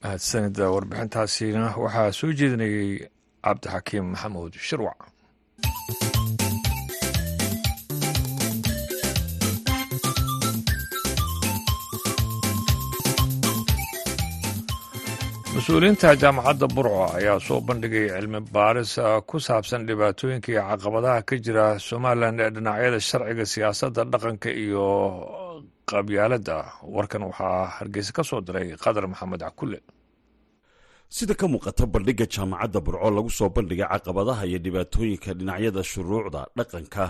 Mahadsanida warbixintaasina waxaa soo jeedinayey cabdixakiim maxamuud shirwac mas'uuliyiinta jaamacadda burco ayaa soo bandhigay cilmi baaris ku saabsan dhibaatooyinka iyo caqabadaha ka jira somalilan ee dhinacyada sharciga siyaasadda dhaqanka iyo qabyaaladda. Warkan waxaa hargeysa ka soo diray qadar maxamed cakulle. Sida ka muuqata bandhigga jaamacadda burco lagu soo bandhigay caqabadaha iyo dhibaatooyinka dhinacyada shuruucda dhaqanka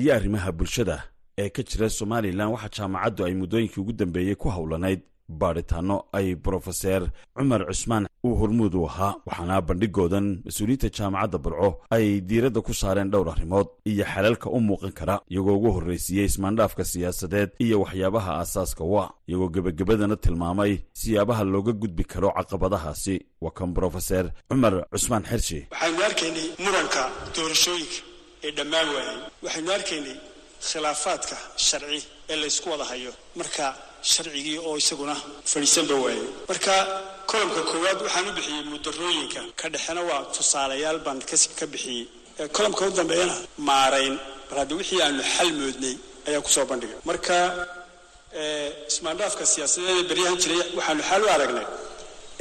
iyo arrimaha bulshada ee ka jira somalilan waxaa jaamacaddu ay muddooyinkii ugu dambeeyey ku howlanayd baadhitaano ay brofeser cumar cusmaan uu hormuud u ahaa waxaana bandhigoodan mas'uuliyiinta jaamacadda burco ay diiradda ku saareen dhowr arrimood iyo xalalka u muuqan kara iyagoo ugu horraysiiyey ismaandhaafka siyaasadeed iyo waxyaabaha aasaaska wa iyagoo gebagabadana tilmaamay siyaabaha looga gudbi karo caqabadahaasi. Waa kan brofeser cumar cusmaan xershi. Waxaynu arkaynay muranka doorashooyinka ee dhammaan waayay waxaynu arkaynay khilaafaadka sharci ee laysku wada hayo. Marka sharcigii oo isaguna fadhiisanba waayey. Marka kolomka koowaad waxaan u bixiyey mudarooyinka ka dhexena waa tusaalayaal baan ka bixiyey. Kolomka u dambeeyana maarayn. Mar hadda wixii aanu xal moodnay ayaa ku soo bandhigay. Marka ismaandhaafka siyaasadeed ee beryahan jiray waxaanu xal u aragnay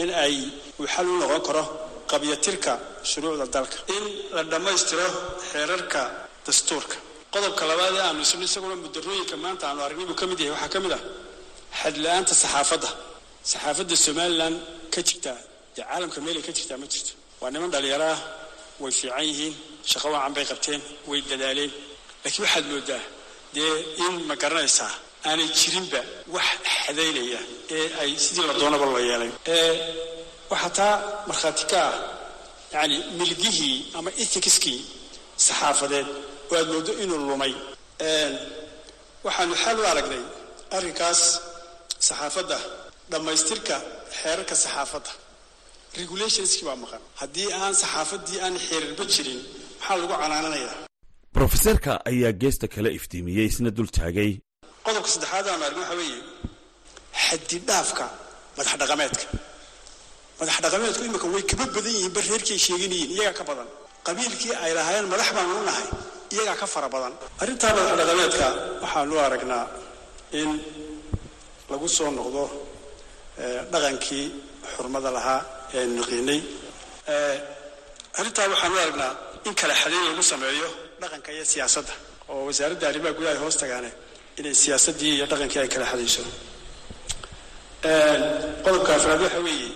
in ay uu xal u noqon karo qabyatirka shuruucda dalka. In la dhammaystiro xeerarka dastuurka. Qodobka labaad ee aanu isno isaguna mudarooyinka maanta aanu aragnay buu ka mid yahay. Waxaa ka mid ah xadla-aanta saxaafadda. Saxaafadda somalilan ka jirtaa dee caalamka meelay ka jirtaa ma jirto. Waa niman dhalinyaro ah way fiican yihiin shaqo wacan bay qabteen way dadaaleen. Laakiin waxaad moodaa dee in ma garanaysaa aanay jirinba wax xadaynaya ee ay sidii la doonaba loo yeelay? Waxaa taa markhaati ka ah yacani milgihii ama ethicskii saxaafadeed oo aad moodo inuu lumay. Waxaanu xal u aragnay arrinkaas saxaafadda dhammaystirka xeerarka saxaafadda. Regulationskii waa maqan. Haddii aan saxaafaddii aan xeerarba jirin maxaa lagu canaananayaa brofeserka ayaa geesta kale iftiimiyey isna dul taagay. Qodobka saddexaad aanu argin waxaa weeye xadidhaafka madax dhaqameedka madax dhaqameedku imika way kaba badan yihiin bar reerkii ay sheeganayiin iyagaa ka badan. Qabiilkii ay lahaayeen madax baanu u nahay iyagaa ka fara badan. Arrintaa madax dhaqameedka waxaanu aragnaa in lagu soo noqdo dhaqankii xurmada lahaa ee aynu naqiinay arrintaa waxaanu aragnaa in kale xadayn lagu sameeyo dhaqanka iyo siyaasadda oo wasaaradda arrimaha gudaha ay hoos tagaane inay siyaasaddii iyo dhaqankii ay kala xadayso qodobka afraad waxa weeye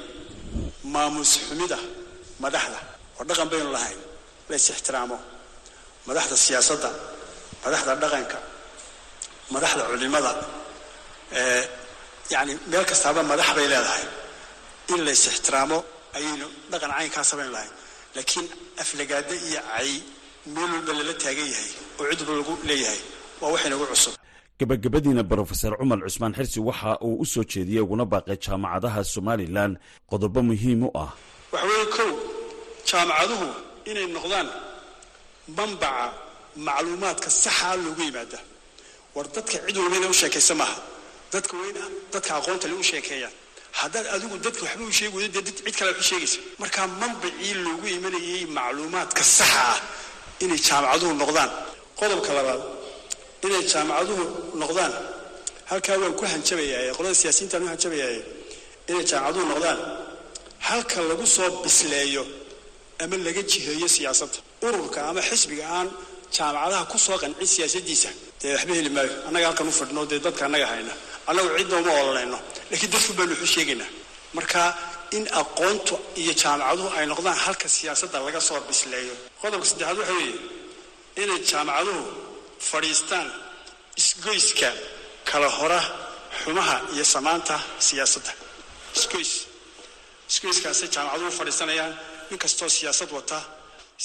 maamuus xumida madaxda oo dhaqan baynu lahayn lays ixtiraamo. Madaxda siyaasadda madaxda dhaqanka madaxda culimada yani meel kastaaba madax bay leedahay. In lays ixtiraamo ayaynu dhaqan caynkaasa baynu lahayn. Laakiin aflagaada iyo cay meel walba lala taagan yahay oo cid walba lagu leeyahay waa wax inagu cusub. Gabagabadiina brofeser cumar cusmaan xirsi waxa uu u soo jeediyey uguna baaqay jaamacadaha somalilan. Qodobo muhiim u ah. Waxa weeye kow jaamacaduhu inay noqdaan mambaca macluumaadka saxaa loogu yimaada. War dadka cid walba inay u sheekaysa maaha dadka weyna dadka aqoonta le u sheekeeyaan haddaad adigu dadka waxba u sheegi weydo dee cid kale wax u sheegaysa. Markaa mambacii loogu imanayay macluumaadka saxa ah inay jaamacaduhu noqdaan. Qodobka labaad inay jaamacaduhu noqdaan. Halkaa waan ku hanjabayaa qolada siyaasiyiintaan u hanjabayaa inay jaamacaduhu noqdaan. Halka lagu soo bisleeyo ama laga jiheeyo siyaasadda. Ururka ama xisbiga aan jaamacadaha ku soo qancin siyaasadiisa dee waxba heli maayo. Annaga halkan u fadhino dee dadka annaga hayna annagu cidna uma ololayno laakiin dadku baanu waxu sheegaynaa marka in aqoontu iyo jaamacaduhu ay noqdaan halka siyaasadda laga soo bisleeyo. Qodobka saddexaad waxa weeye inay jaamacaduhu fadhiistaan isgoyska kala hora xumaha iyo samaanta siyaasadda. Isgoys isgoyskaasay jaamacaduhu fadhiisanayaan. Nin kastoo siyaasad wata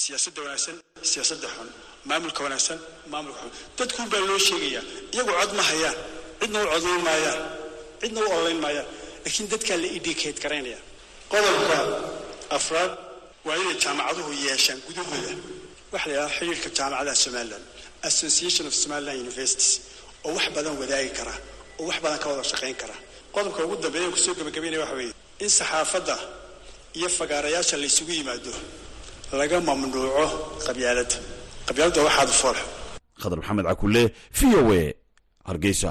siyaasadda wanaagsan siyaasadda xun maamulka wanaagsan maamulka xun. Dadkuun baa loo sheegayaa iyagu cod ma hayaan cidna u codayn maayaan cidna u ololayn maayaan laakiin dadkaa la indicate garaynaya qodobka afraad waa inay jaamacaduhu yeeshaan gudahooda. Waxa la yidhaha xiriirka jaamacadaha somalilan association of somaliland universities oo wax badan wadaagi kara oo wax badan ka wada shaqayn kara. Qodobka ugu dambeeya ku soo gabagabaynaya waxa weeye in saxaafadda iyo fagaarayaasha la isugu yimaado laga mamnuuco qabyaaladda qabyaaladda waxaad foolxo. Khadar maxamed cakulle v o a hargeysa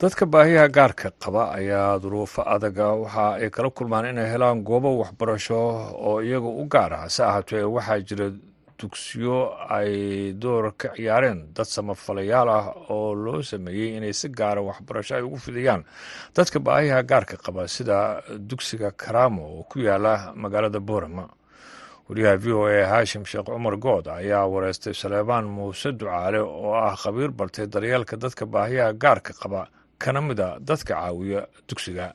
dadka baahiyaha gaarka qaba ayaa duruufo adaga waxa ay kala kulmaan inay helaan goobo waxbarasho oo iyaga u gaar ah. Hase ahaatee waxaa jira dugsiyo ay door ka ciyaareen dad samafalayaal ah oo loo sameeyey inay si gaara waxbarasho ay ugu fidiyaan. Dadka baahiyaha gaarka qaba sida dugsiga karaamo oo ku yaalla magaalada boorama. Wariyaha v o a haashim sheekh cumar good ayaa wareystay saleebaan muuse ducaale oo ah khabiir bartay daryeelka dadka baahiyaha gaarka qaba kana mida dadka caawiya dugsiga.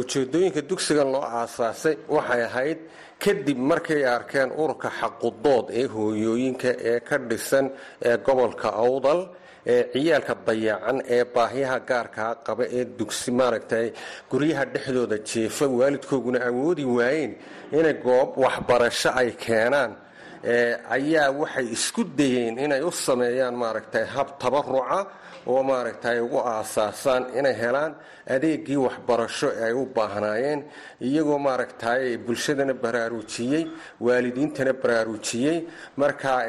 Ujeedooyinka dugsigan loo aasaasay waxay ahayd kadib markay arkeen ururka xaqudood ee hooyooyinka ee ka dhisan ee gobolka awdal ee ciyaalka dayacan ee baahiyaha gaarkaa qaba ee dugsi maaragtay guryaha dhexdooda jeefa waalidkooguna awoodi waayeen inay goob waxbarasho ay keenaan. Ayaa waxay isku dayeen inay u sameeyaan maaragtay hab tabaruca oo maaragtay ugu aasaasaan inay helaan adeegii waxbarasho ay u baahnaayeen iyagoo maaragtay bulshadana baraarujiyey waalidiintana baraarujiyey markaa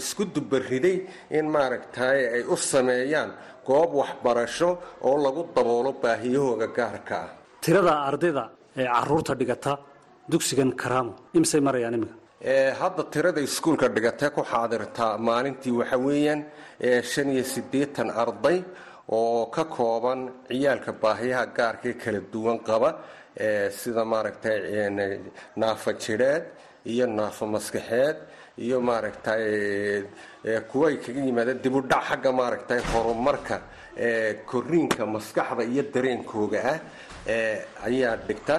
isku dubariday in maaragtay ay u sameeyaan goob waxbarasho oo lagu daboolo baahiyahooga gaarka ah. Tirada ardayda ee carruurta dhigata dugsigan karaamo imsay marayaan iminka hadda tirada iskuulka dhigatee ku xaadirtaa maalintii waxa weeyaan shan iyo siddeetan arday oo ka kooban ciyaalka baahiyaha gaarkae kala duwan qaba sida maaragtay naafa jidheed iyo naafa maskaxeed iyo maaragtay kuwa ay kaga yimaadeen dibudhac xagga maaragtay horumarka koriinka maskaxda iyo dareenkooga ah ayaa dhigta.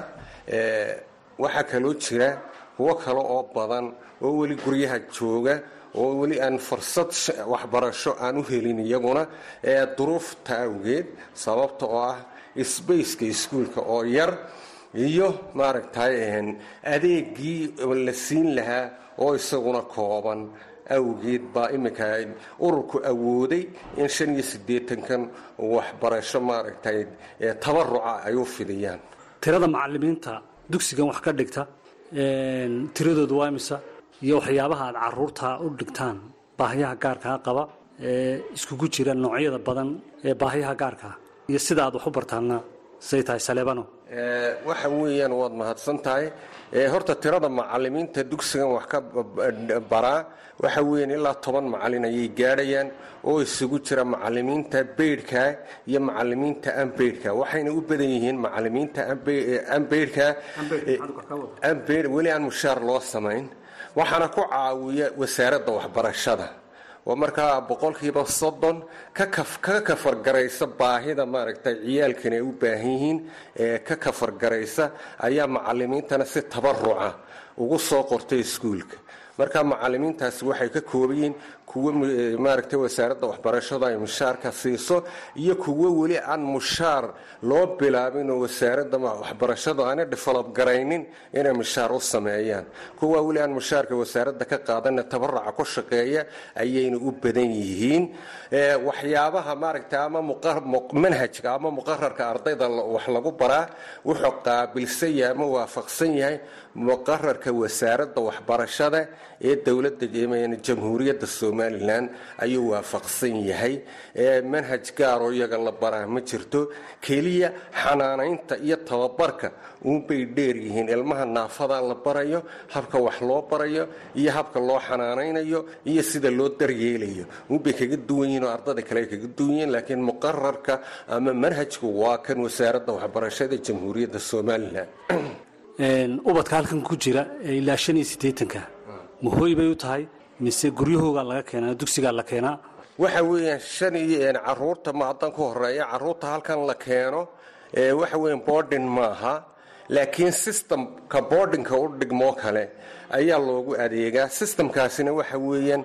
Waxaa kaloo jira kuwo kale oo badan oo weli guryaha jooga oo weli aan fursad waxbarasho aan u helin iyaguna duruufta awgeed sababta oo ah sbaceka iskuulka oo yar iyo maaragtay adeegii la siin lahaa oo isaguna kooban. Awgeed baa iminka ururku awooday in shan iyo siddeetankan waxbarasho maaragtay tabaruca ay u fidiyaan. Tirada macalimiinta dugsigan wax ka dhigta tiradooda waa imisa? Iyo waxyaabaha aad carruurta u dhigtaan baahiyaha gaarkaa qaba ee iskugu jira noocyada badan ee baahiyaha gaarkaa iyo sida aad wax u bartaanna say tahay saleebano waxa weeyaan waad mahadsan tahay horta tirada macalimiinta dugsigan wax ka baraa waxa weeyaan ilaa toban macalin ayay gaadhayaan oo isugu jira macalimiinta beydhka iyo macalimiinta ambeydhka waxayna u badan yihiin macalimiinta ambeydhka weli aan mushaar loo samayn. Waxaana ku caawiya wasaaradda waxbarashada oo markaa boqolkiiba soddon ka kafargaraysa baahida maaragtay ciyaalkani ay u baahan yihiin ee ka kafargaraysa ayaa macalimiintana si tabaruca ugu soo qortay iskuulka. Marka macalimiintaasi waxay ka kooban yihiin kuwo maaragtay wasaaradda waxbarashada ay mushaarka siiso iyo kuwo weli aan mushaar loo bilaabin oo wasaaradda waxbarashadu aanay develop garaynin inay mushaar u sameeyaan. Kuwa weli aan mushaarka wasaaradda ka qaadanna tabaraca ku shaqeeya ayayna u badan yihiin. Waxyaabaha maaragtay ama manhajka ama muqararka ardayda wax lagu baraa wuxuu qaabilsan yahay ama waafaqsan yahay muqararka wasaaradda waxbarashada ee dowladda jamhuuriyadda somalilan ayuu waafaqsan yahay manhaj gaaroo iyaga la baraa. Ma jirto keliya xanaanaynta iyo tababarka uunbay dheer yihiin. Ilmaha naafada la barayo habka wax loo barayo iyo habka loo xanaanaynayo iyo sida loo daryeelayo. Uunbay kaga duwan yihiin oo ardada kale kaga duwan yihiin laakiin muqararka ama manhajku waa kan wasaaradda waxbarashada jamhuuriyadda somalilan. Ubadka halkan ku jira ilaa shan iyo siddeetanka mahooy bay u tahay mise guryahoogaa laga keenaa dugsigaa la keenaa? Waxa weeyaan shan iyo carruurta ma ku horreeya carruurta halkan la keeno waxa weeyaan boarding maaha laakiin systemka boardingka u dhigmoo kale ayaa loogu adeegaa. Systemkaasina waxa weeyaan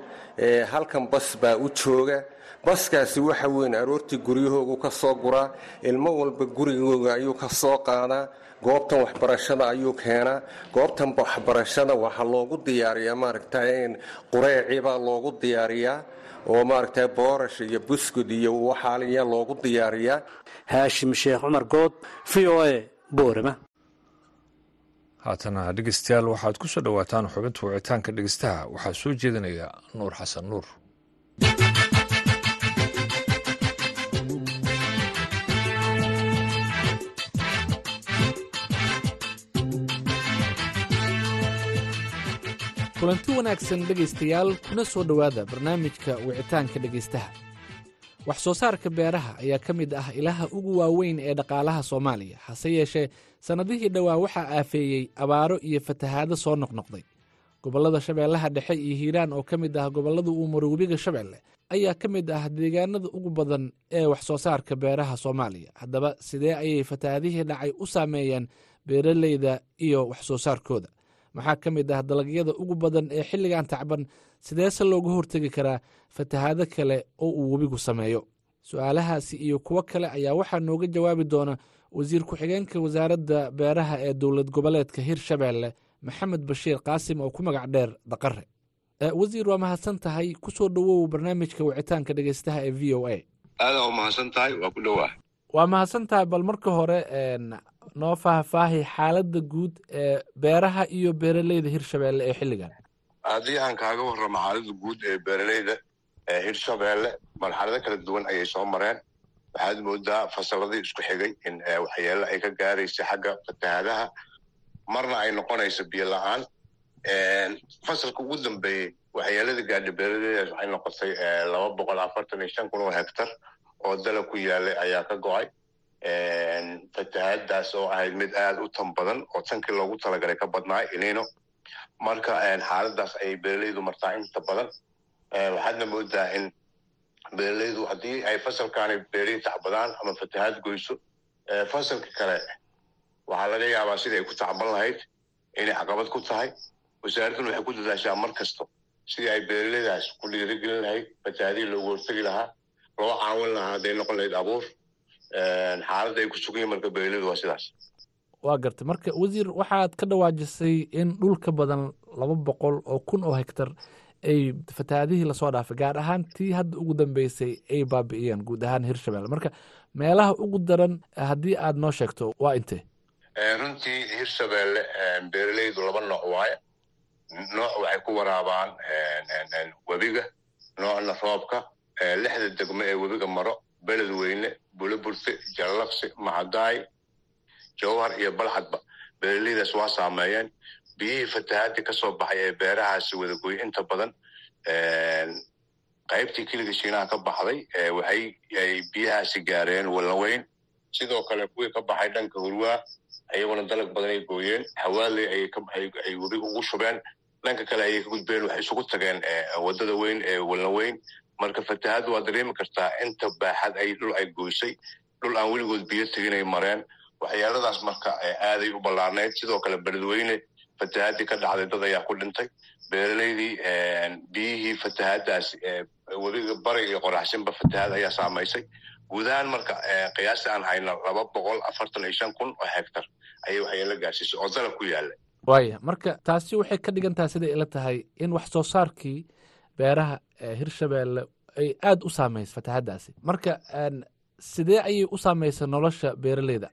halkan bas baa u jooga. Baskaasi waxa weyn aroortii guryahoogu ka soo guraa. Ilmo walba gurigooga ayuu ka soo qaadaa goobtan waxbarashada ayuu keenaa. Goobtan waxbarashada waxaa loogu diyaariyaa maaragtay qureecibaa loogu diyaariyaa oo maaragtay boorash iyo buskud iyo waxaaliya loogu diyaariyaa. Haashim sheekh cumar good v o a boorama. Haatana dhegeystayaal waxaad ku soo dhowaataan xubinta wicitaanka dhegeystaha waxaa soo jeedinaya nuur xasan nuur kulanti wanaagsan dhegaystayaal kuna soo dhowaada barnaamijka wicitaanka dhegaystaha. Wax soo saarka beeraha ayaa ka mid ah ilaha ugu waaweyn ee dhaqaalaha soomaaliya hase yeeshee sannadihii dhowaa waxaa aafeeyey abaaro iyo fatahaado soo noqnoqday. Gobollada shabeellaha dhexe iyo hiiraan oo ka mid ah gobollada uu webiga shabeelle ayaa ka mid ah deegaanada ugu badan ee wax soo saarka beeraha soomaaliya. Haddaba sidee ayay fatahaadihii dhacay u saameeyeen beeraleyda iyo wax soo saarkooda maxaa ka mid ah dalagyada ugu badan ee xilligan tacban sideese looga hortegi karaa fatahaado kale oo uu webigu sameeyo? Su'aalahaasi iyo kuwo kale ayaa waxaa nooga jawaabi doona wasiir ku-xigeenka wasaaradda beeraha ee dowlad goboleedka hirshabeelle maxamed bashiir qaasim oo ku magac dheer daqare wasiir waa mahadsan tahay? Kusoo dhowow barnaamijka wicitaanka dhegeystaha ee v o a. Aadaa u mahadsan tahay waa ku dhowaa waa mahadsan tahay bal marka hore noo faahfaahi xaaladda guud ee beeraha iyo beeraleyda hirshabeelle ee xilligan. Haddii aan kaaga warramo xaaladda guud ee beeraleyda ee hirshabeelle marxalado kala duwan ayay soo mareen. Waxaad moodaa fasaladii isku xigay in waxyeelo ay ka gaaraysa xagga fatahaadaha. Marna ay noqonayso biyo la'aan. Fasalka ugu dambeeyey waxyeelada gaadha beeraleydaas waxay noqotay laba boqol afartan iyo shan kun oo hektar oo dalag ku yaalay ayaa ka go'ay fatahaadaas oo ahayd mid aada u tan badan oo tankii loogu talagalay ka badnaa ilino marka xaaladaas ayay beeraleydu martaa inta badan waxaadna moodaa in beeraleydu haddii ay fasalkaani beerihii tacbadaan ama fatahaad goyso fasalka kale waxaa laga yaabaa sidai ay ku tacban lahayd inay caqabad ku tahay wasaaradduna waxay ku dadaashaa mar kasta sidii ay beeraleydaas ku dhiirigelin lahayd fatahaadihii loogu hortegi lahaa loo caawin lahaa hadday noqon lahayd abuur xaaladda ay ku sugan yihiin marka beeraleydu waa sidaas waa gartay. Marka wasiir waxaad ka dhawaajisay in dhul ka badan laba boqol oo kun oo hektar ay fatahaadihii la soo dhaafay gaar ahaan tii hadda ugu dambeysay ay baabi'iyeen guud ahaan hirshabelle marka meelaha ugu daran haddii aad noo sheegto waa intee runtii hirshabeelle beeraleydu laba nooc waaye. Nooc waxay ku waraabaan webiga noocna roobka lixda degmo ee webiga maro beled weyne buloburte jallaqsi macadaay jawhar iyo balxadba beeraleydaas waa saameeyeen. Biyihii fatahaadii ka soo baxay ee beerahaasi wadagoy inta badan qaybtii keliga shiinaha ka baxday waxay ay biyahaasi gaareen wallaweyn. Sidoo kale kuwii ka baxay dhanka hurwaa ayaguna dalag badan ay gooyeen. Hawaaley ay webiga ugu shubeen. Dhanka kale ayay ka gudbeen waxay isugu tageen waddada weyn ee wallaweyn marka fatahaaddu waa dareemi kartaa inta baaxad ay dhul ay goysay dhul aan weligood biyo teginay mareen. Waxyaaladaas marka aaday u ballaarnayd sidoo kale beledweyne fatahaadii ka dhacday dad ayaa ku dhintay. Beeraleydii biyihii fatahaadaas webiga bari iyo qoraxsinba fatahaad ayaa saamaysay. Guud ahaan marka qiyaasta aan hayno laba boqol afartan iyo shan kun oo hektar ayay waxyeelo gaarsiisay oo dalab ku yaalla waaya marka taasi waxay ka dhigan siday ila tahay in wax soo saarkii beeraha hirshabeelle ay aada u saamaysa fatahaadaasi marka sidee ayay u saamaysa nolosha beeraleyda?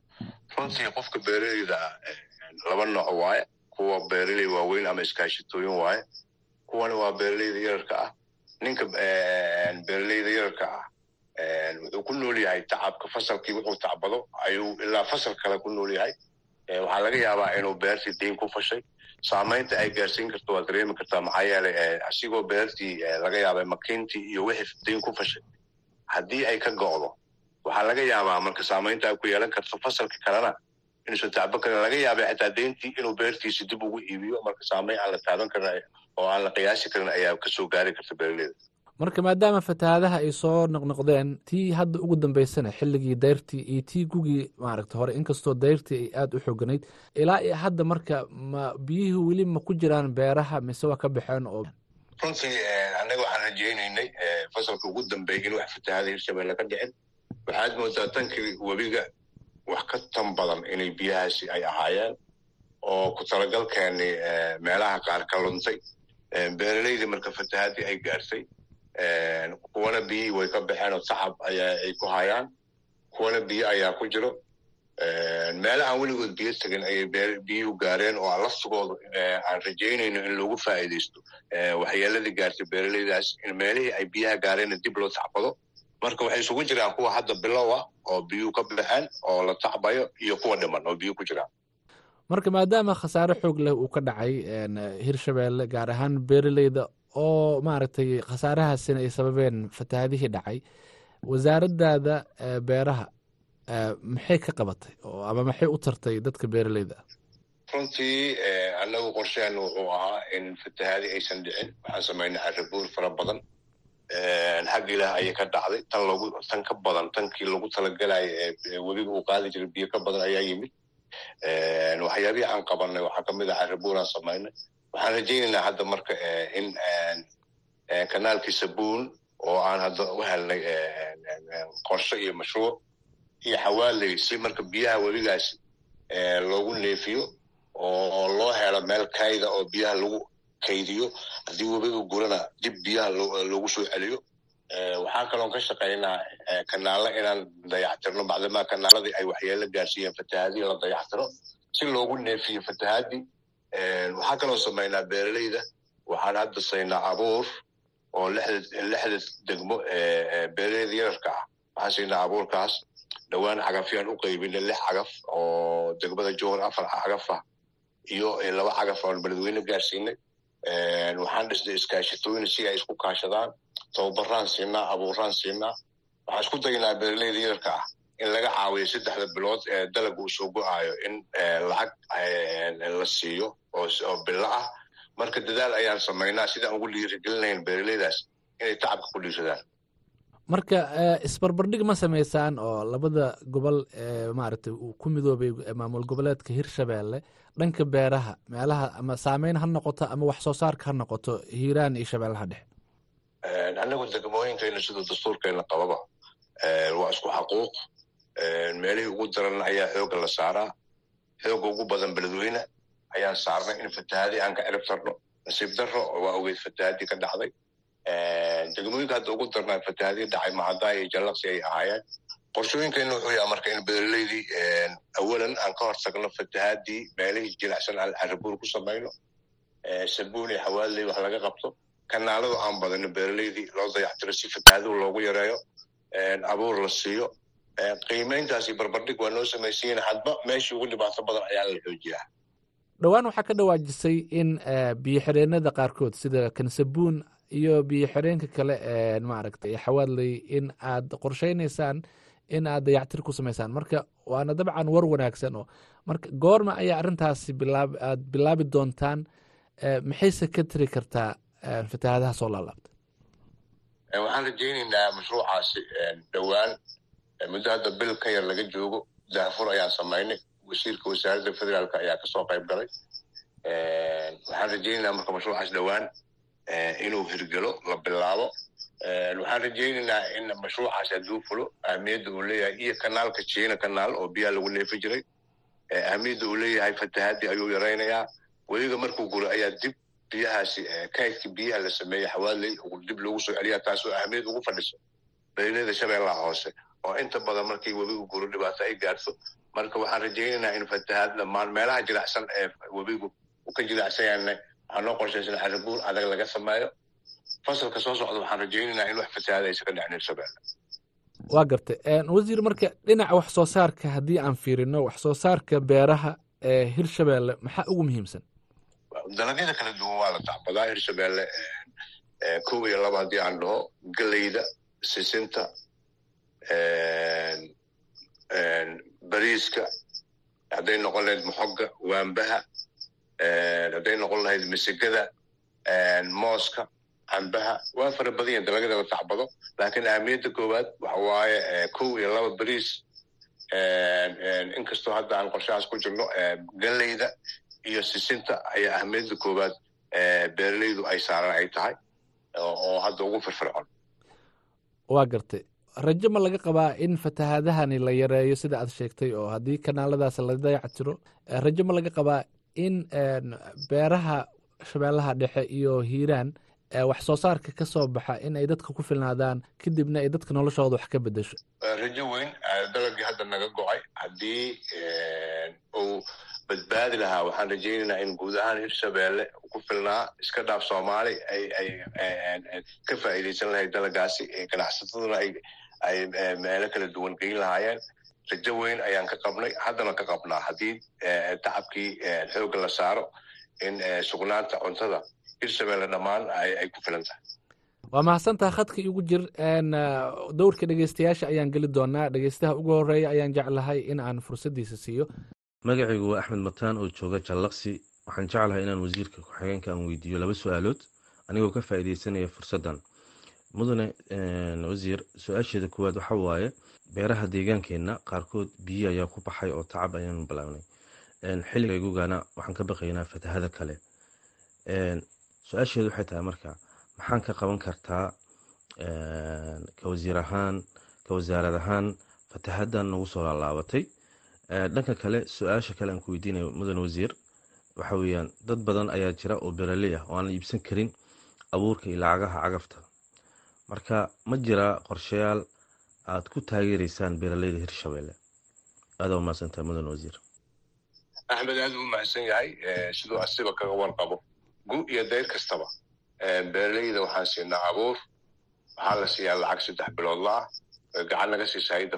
Runtii qofka beeraleyda laba nooc waaye. Kuwa beeraley waaweyn ama iskaashitooyin waaye. Kuwana waa beeraleyda yararka ah. Ninka beeraleyda yararka ah wuxuu ku nool yahay tacabka fasalkii wuxuu tacbado ayuu ilaa fasal kale ku nool yahay. Waxaa laga yaabaa inuu beertii deyn ku fashay saamaynta ay gaarsiin karto waad dareemi kartaa maxaa yeelay asigoo beertii laga yaabay makiintii iyo wixii deyn ku fashay. Haddii ay ka go'do waxaa laga yaabaa marka saamaynta ay ku yeelan karto fasalka kalena. Inuusan tacban karin laga yaabay xitaa deyntii inuu beertiisi dib ugu iibiyo marka saamayn aan la taaban karin oo aan la qiyaasi karin ayaa ka soo gaari karta beeraleyda marka maadaama fatahaadaha ay soo noqnoqdeen tii hadda ugu dambeysana xilligii dayrtii iyo tii gugii maaragta hore inkastoo dayrtii ay aada u xooganayd ilaa iyo hadda marka ma biyihii weli ma ku jiraan beeraha mise waa ka baxeen oo runtii annaga waxaan rajaynaynay fasalka ugu dambeeyay in wax fatahaada hirshabelle ka dhicin. Waxaad moodaa tankii webiga wax ka tan badan inay biyahaasi ay ahaayeen oo ku talagalkeeni meelaha qaar ka luntay. Beeralaydii marka fatahaadii ay gaartay kuwana biyihii way ka baxeen oo ayaa ay ku hayaan. Kuwana biyo ayaa ku jiro. Meela aan weligood biyo tegin ayay biyuhu gaareen oo laftigooda aan rajaynayno in loogu faa'iidaysto. Waxyeeladii gaartay beeralaydaas in meelihii ay biyaha gaareenna dib loo tacbado. Marka waxay isugu jiraan kuwa hadda bilow oo biyuhu ka baxeen oo la tacbayo iyo kuwa dhiman oo biyuhu ku jiraan. Marka maadaama khasaare xoog leh uu ka dhacay hirshabeelle gaar ahaan beeraleyda oo maaragtay khasaarahaasina ay sababeen fatahaadihii dhacay. Wasaaraddaada beeraha maxay ka qabatay ama maxay u tartay dadka beeraleyda? Ah runtii annagu qorsheenu wuxuu ahaa in fatahaadi aysan dhicin. Waxaan samaynay carabuur fara badan. Xag ilaah ayay ka dhacday. Tan logu tan ka badan tankii lagu talagalaya ee webiga uu qaadi jiray biyo ka badan ayaa yimid. Waxyaabihii aan qabanay waxaa ka mid ah carabuur aan samaynay waxaan rajaynaynaa hadda marka in kanaalkii sabuun oo aan hadda u helnay qorshe iyo mashruuc iyo xawaaley si marka biyaha webigaasi loogu neefiyo oo loo helo meel kayda oo biyaha lagu kaydiyo haddii webiga gurana dib biyaha loogu soo celiyo. Waxaa kaloon ka shaqaynaa kanaalo inaan dayactirno. Bacdamaa kanaaladii ay waxyeelo gaarsiiyeen fatahaadii la dayactiro si loogu neefiyo fatahaadii waxaa kaloo samaynaa beeraleyda. Waxaan hadda saynaa abuur oo lixda degmo beeraleyda yararka ah. Waxaan siinaa abuurkaas. Dhowaan cagafyaan u qaybinay lix cagaf oo degmada jowhar afar cagaf ah iyo laba cagaf oon beledweyne gaarsiinay. Waxaan dhisnay iskaashitooyin si ay isku kaashadaan. Tababaraan siinaa abuuraan siinaa waxaan isku daynaa beeraleyda yararka ah in laga caawiyo saddexda bilood ee dalaga uu soo go'aayo in lacag la siiyo oo bilo ah. Marka dadaal ayaan samaynaa sidaan ugu dhiirigelinayn beeraleydaas inay tacabka ku dhiiradaan marka isbarbardhig ma samaysaan oo labada gobol ee maaragtay uu ku midoobay maamul goboleedka hirshabeelle dhanka beeraha meelaha ama saameyn ha noqoto ama wax soo saarka ha noqoto hiiraan iyo shabeellaha dhexe annagu degmooyinkayna siduu dastuurkeenna qababa waa isku xaquuq meelihii ugu daran ayaa xoogga la saaraa xoogga ugu badan beledweyne ayaan saarnay in fatahaadii aan ka cirib tarno nasiib darro waa ogeyd fatahaadii ka dhacday degmooyinka hadda ugu darnaa fatahaadii dhacay macadaa iyo jallaqsi ay ahaayeen qorshooyinkeenna wuxuu yaha marka in beeraleydii awalan aan ka hor tagno fatahaadii meelihii jilicsan carabuur ku samayno sabuun iyo wax laga qabto kanaaladu aan badano beeraleydii loo dayactiro si fatahaaduu loogu yareeyo abuur la siiyo qiimayntaasi barbardhig waa noo samaysiin hadba meeshii ugu dhibaato badan ayaa la xoojiyaa. Dhowaan waxaa ka dhawaajisay in biyo xireenada qaarkood sida kansabuun iyo biyo xireenka kale ee maaragtay xawaadley in aad qorsheynaysaan in aad dayactir ku samaysaan marka waana dabcan war wanaagsan oo marka goorma ayaa arrintaasi bilaab aad bilaabi doontaan maxayse ka tiri kartaa fatahaadaha soo laalaabta waxaan rajaynaynaa mashruucaasi dhowaan muddo hadda bil ka yar laga joogo daafur ayaan samaynay wasiirka wasaaradda federaalk ayaa ka soo qayb galay. Waxaan rajaynaynaa marka mashruucaas dhowaan inuu hirgelo la bilaabo. Waxaan rajaynaynaa in mashruucaas hadduu fulo ahmiyadda uu leeyahay iyo kanaalka jiina kanaal oo biyaha lagu neefi jiray. Ahmiyadda uu leeyahay fatahaadii ayuu yaraynayaa. Weliga markuu guro ayaa dib biyahaasi kaydkii biyaha la sameeyey xawaaley dib loogu soo celiyaa taasoo ahmiyad ugu fadhiso. Beeraleyda shabeellaha hoose oo inta badan markii webigu guro dhibaato ay gaarto marka waxaan rajaynaynaa in fatahaad dhammaan meelaha jilicsan ee webigu uu ka jilicsan yaana waxaa noo qorshaysan carabuur adag laga sameeyo fasalka soo socda waxaan rajaynaynaa in wax fatahaad aysa ka dhicin hirshabeelle waa gartay wasiir marka dhinaca wax soo saarka haddii aan fiirino wax soo saarka beeraha ee hirshabeelle maxaa ugu muhiimsan? Dalagyada kala duwan waa la tacbadaa hirshabeelle kow iyo laba haddii aan dhaho geleyda sisinta bariiska hadday noqon lahayd moxoga waambaha hadday noqon lahayd misigada mooska cambaha waa fara badan yahin dalagyada la tacbado laakiin ahmiyadda koowaad waxa waaye kow iyo laba bariis inkastoo hadda aan qorshahaas ku jirno galeyda iyo sisinta ayaa ahmiyadda koowaad beeraleydu ay saaran ay tahay oo hadda ugu firfircoon. Waa gartay rajo ma laga qabaa in fatahaadahani la yareeyo sida aad sheegtay oo haddii kanaaladaas la dayactiro rajo ma laga qabaa in beeraha shabeellaha dhexe iyo hiiraan wax soo saarka ka soo baxa in ay dadka ku filnaadaan kadibna ay dadka noloshooda wax ka bedesho rajo weyn dalagii hadda naga go'ay haddii uu badbaadi lahaa waxaan rajaynaynaa in guud ahaan hirshabeelle ku filnaa iska dhaaf soomaali ay ay ka faa'iidaysan lahayd dalagaasi ganacsataduna ay ay meelo kala duwan geyn lahaayeen rajo weyn ayaan ka qabnay haddana ka qabnaa haddii tacabkii xoogga la saaro in sugnaanta cuntada hirshabeelle dhammaan ay ku filan tahay waa mahadsantaha khadka igu jir dowrka dhegeystayaasha ayaan geli doonaa dhegeystaha ugu horreeya ayaan jeclahay in aan fursaddiisa siiyo magacaygu waa axmed mataan oo jooga jallaqsi waxaan jeclahay inaan wasiirka ku-xigeenka aan weydiiyo laba su'aalood anigoo ka faa'iideysanaya fursaddan mudane wasiir su'aasheeda koowaad waxa waaye beeraha deegaankeenna qaarkood biyo ayaa ku baxay oo tacab ayaanu bilaabnay xilliga waxaan ka baqaynaa fatahada kale. Su'aasheedu waxay tahay marka maxaan ka qaban kartaa ka ahaan ka wasaarad ahaan fatahadan nagu soo laalaabatay. Dhanka kale su'aasha kale aan ku weydiinayo mudan wasiir waxa weeyaan dad badan ayaa jira oo beeraley ah oo aan iibsan karin abuurka iyo lacagaha cagafta marka ma jira qorshayaal aad ku taageereysaan beeraleyda hirshabelle aada mahadsantahay mudan wasiir. Axmed aad u mahadsan yahay siduu asiba kaga warqabo gu iyo dayr kastaba beeraleyda waxaan siinaa abuur waxaa la siiyaa lacag saddex biloodla ah gacan naga siisa hayda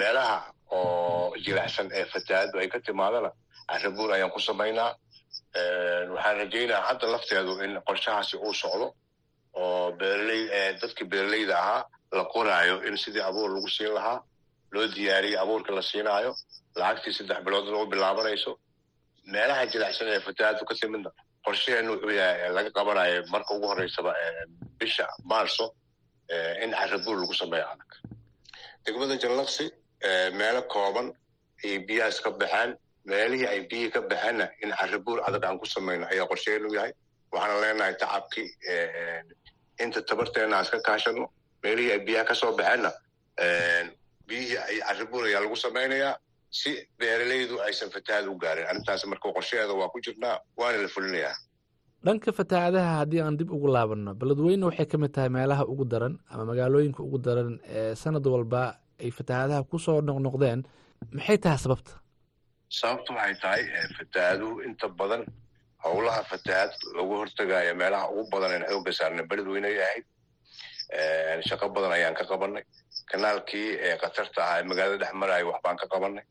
meelaha oo jilicsan ee fatahaaddu ay ka timaadana carabuur ayaan ku samaynaa waxaan rajaynaa hadda lafteedu in qorshahaasi uu socdo oo beeraley dadkii beeraleyda ahaa la qoraayo in sidii abuur lagu siin lahaa loo diyaariyo abuurka la siinaayo lacagtii saddex biloodna u bilaabanayso meelaha jilicsan ee fatahaaddu ka timidna qorshaheenu wuxuu yahay laga qabanayo marka ugu horeysaba bisha maarso in carabuur lagu sameeyo adag. Degmada jallaqsi meelo kooban ayay biyahaas ka baxaan meelihii ay biyihii ka baxeenna in carabuur adag aan ku samayno ayaa qorsheenu yahay waxaana leenahay tacabkii inta tabarteena aan iska kaashano meelihii ay biyaha ka soo baxeenna biyihii ay carabuur ayaa lagu samaynayaa si beeraleydu aysan fatahaad u gaarin. Arrintaas marka qorshaheeda waa ku jirnaa waana la fulinayaa. Dhanka fatahaadaha haddii aan dib ugu laabanno beledweyne waxay ka mid tahay meelaha ugu daran ama magaalooyinka ugu daran ee sanad walba ay fatahaadaha ku soo noqnoqdeen. Maxay tahay sababta? Sababtu waxay tahay fatahaaduhu inta badan howlaha fatahaad lagu hortagaayo meelaha ugu badan een xoogga saarna beledweyne ay ahayd shaqo badan ayaan ka qabanay kanaalkii khatarta ahaa ee magaalada dhex maraayo waxbaan ka qabanay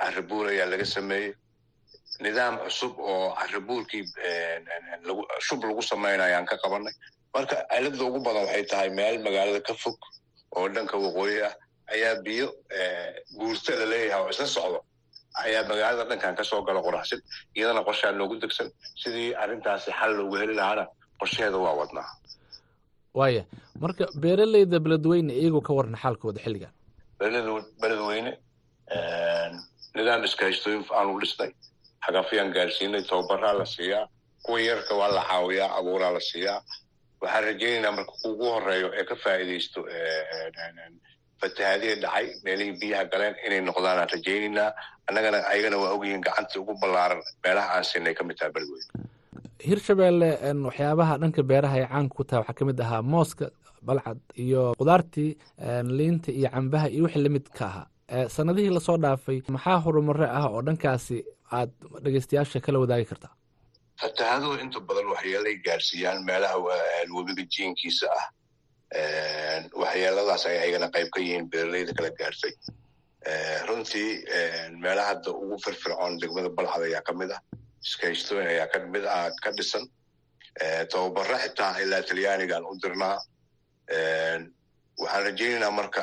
carabuur ayaa laga sameeyey. Nidaam cusub oo carabuurkii shub lagu samayna ayaan ka qabanay marka cilada ugu badan waxay tahay meel magaalada ka fog oo dhanka waqooyi ah ayaa biyo guurta la leeyahay oo isla socdo ayaa magaalada dhankan ka soo gala qoraxsan iyadana qorshaa noogu degsan. Sidii arrintaasi xal loogu heli lahaana qorsheheeda waa wadnaa. Waaya marka beeraleyda beledweyne iyagoo ka warna xaalkooda xilligan beledweyne nidaam iskaashtooyin aanu dhisnay xagafyaan gaarsiinay tababaraa la siiyaa kuwa yarka waa la caawiyaa abuuraa la siiyaa. Waxaan rajaynaynaa marka ugu horeeyo ee ka faa'iidaysto fatahaadihii dhacay meelihii biyaha galeen inay noqdaanaan rajaynaynaa annagana ayagana waa ogyihiin gacantii ugu ballaaran meelaha aan siinay ka mid taha beledweyne hirshabelle waxyaabaha dhanka beeraha ay caanka ku tahay waxaa ka mid ahaa mooska balcad iyo qudaartii liinta iyo cambaha iyo wixii la mid ka ahaa. Sanadihii la soo dhaafay maxaa horumare ah oo dhankaasi aad dhegeystayaasha kala wadaagi kartaa? Fatahaaduhu inta badan waxyeelay gaarsiiyaan meelaha webiga jiinkiisa ah waxyeeladaas ay ayagana qayb ka yihiin beeraleyda kala gaartay runtii meelaha hadda ugu firfircoon degmada balcad ayaa ka mid ah. Iskaystooyin ayaa ka mid ah ka dhisan. Tababaro xitaa ilaa talyaanigaan u dirnaa. Waxaan rajaynaynaa marka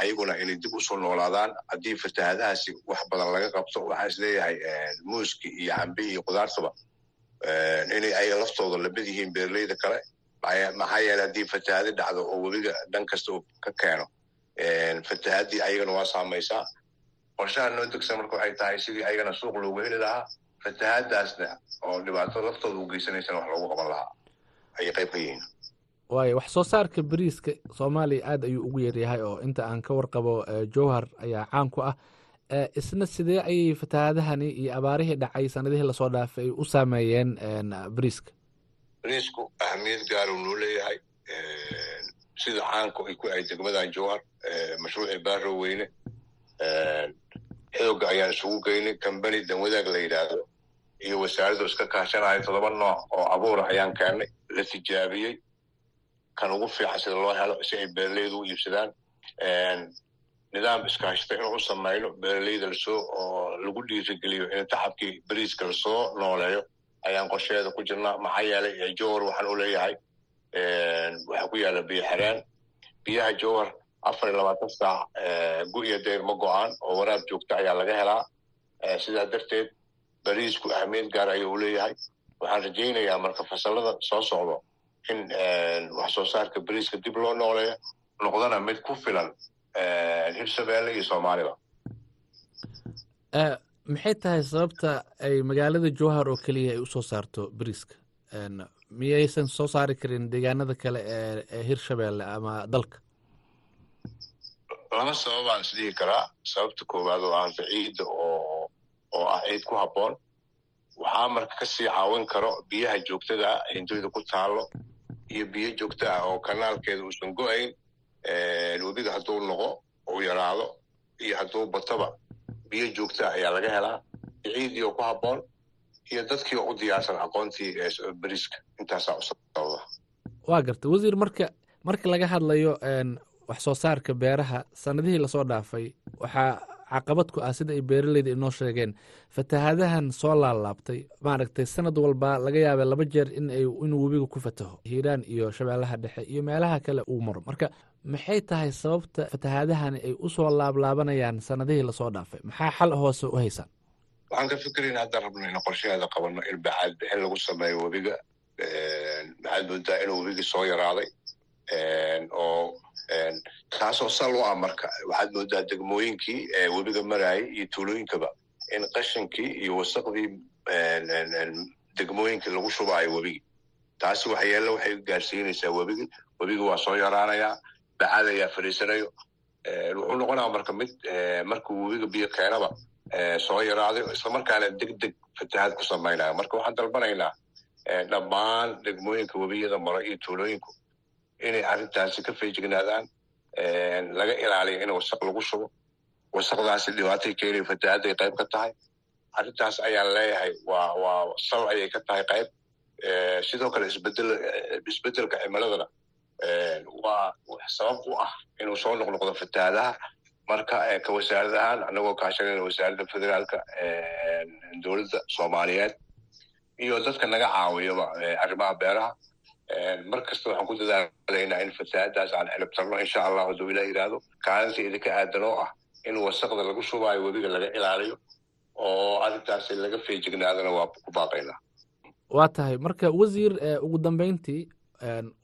ayaguna inay dib u soo noolaadaan. Haddii fatahaadahaasi wax badan laga qabto waxaan is leeyahay muuski iyo cambe iyo qudaartaba inay ayaga laftooda la mid yihiin beeraleyda kale maxaa yeele haddii fatahaadi dhacdo oo webiga dhan kasta ka keeno. Fatahaadii ayagana waa saamaysaa qorshaha noo degsan marka waxay tahay sidii ayagana suuq loogu heli lahaa fatahaadaasna oo dhibaato laftooda u geysanaysana wax loogu qaban lahaa. Ayay qayb ka yihiin. Waayo wax soo saarka bariiska soomaaliya aad ayuu ugu yaryahay oo inta aan ka warqabo jowhar ayaa caan ku ah. Isna sidee ayay fatahaadahani iyo abaarihii dhacay sanadihii la soo dhaafay ay u saameeyeen bariiska bariisku ahamiyad gaar uu noo leeyahay sida caanku ay ku ahay degmadan jowhar mashruucii baaro weyne xooga ayaan isugu geynay combany danwadaag la yidhaahdo iyo wasaaraddu iska kaashanayo toddoba nooc oo abuura ayaan keennay la tijaabiyey kan ugu fiican sida loo helo si ay beeraleydu u iibsadaan nidaam iskaashata inuu u samayno beeraleyda la soo oo lagu dhiirigeliyo in tacabkii bariiska la soo nooleeyo ayaan qorsheeda ku jirnaa. Maxaa yeelay jowhar waxaan u leeyahay waxaa ku yaalla biyo xereen biyaha jowhar afar iyo labaatan saac gu-iyo deyr ma go'aan oo waraab joogta ayaa laga helaa. Sidaa darteed bariisku ahamiyad gaar ayuu u leeyahay. Waxaan rajaynayaa marka fasalada soo socdo in wax soo saarka bariiska dib loo nooleeyo noqdana mid ku filan hirshabeelle iyo soomaaliba maxay tahay sababta ay magaalada jowhar oo keliya ay u soo saarto bariiska? Miyaysan soo saari karin deegaanada kale ee hirshabeelle ama dalka? Laba sababaan isdhihi karaa. Sababta koowaad oo aan ciidda oo oo ah ciid ku habboon. Waxaa marka ka sii caawin karo biyaha joogtada ah hindooyda ku taallo iyo biyo joogta ah oo kanaalkeeda uusan go'ayn webiga hadduu noqo uu yaraado iyo hadduu batoba biyo joogta ayaa laga helaa ciiddii oo ku habboon iyo dadkii u diyaarsan aqoontii beriiska intaasaa u waa garta. Wasiir marka marka laga hadlayo wax soo saarka beeraha sanadihii la soo dhaafay waxaa caqabad ku ah sida ay beeraleyda inoo sheegeen. Fatahaadahan soo laalaabtay maaragtay sanad walba laga yaaba laba jeer inuu webiga ku fataho. Hiiraan iyo shabeellaha dhexe iyo meelaha kale uu maro. Marka maxay tahay sababta fatahaadahani ay u soo laablaabanayaan sanadihii la soo dhaafay? Maxaa xal hoose u haysaan waxaan ka fikerayn haddaan rabno in qorshaheeda qabanno in bacaad bixin lagu sameeyo webiga maxaad moodaa inuu webigii soo yaraaday? Oo taasoo sal u ah marka. Waxaad moodaa degmooyinkii webiga maraayay iyo tuulooyinkaba in qashinkii iyo wasaqdii degmooyinkii lagu shubaayo webigi taasi waxyeelle waxay gaarsiinaysaa webigi webigi waa soo yaraanayaa bacaad ayaa fadhiisanayo wuxuu noqonaa marka mid markuu webiga biyo keenaba soo yaraaday islamarkaana deg deg fatahaad ku samaynaya marka waxaan dalbanaynaa dhammaan degmooyinka webiyada maro iyo tuulooyinku inay arrintaasi ka feejignaadaan laga ilaaliyo in wasaq lagu shubo. Wasaqdaasi dhibaatay keenayo fatahaadday qayb ka tahay. Arrintaas ayaan leeyahay waa waa sal ayay ka tahay qayb. Sidoo kale isbeddel isbeddelka cimiladana waa sabab u ah inuu soo noqnoqdo fatahaadaha. Marka ka wasaarad ahaan anagoo kaashanayna wasaaradda federaalka dowladda soomaaliyeed iyo dadka naga caawiyaba arrimaha beeraha. Mar kasta waxaan ku dadaalaynaa in fatahaadaas aan xilibtarno insha allah hadduu ilah yidhaahdo kaalinta idinka aadan ah in wasaqda lagu shubaayo webiga laga ilaaliyo oo arrintaasi laga feejignaadana waa ku baaqaynaa waa tahay. Marka wasiir ugu dambeyntii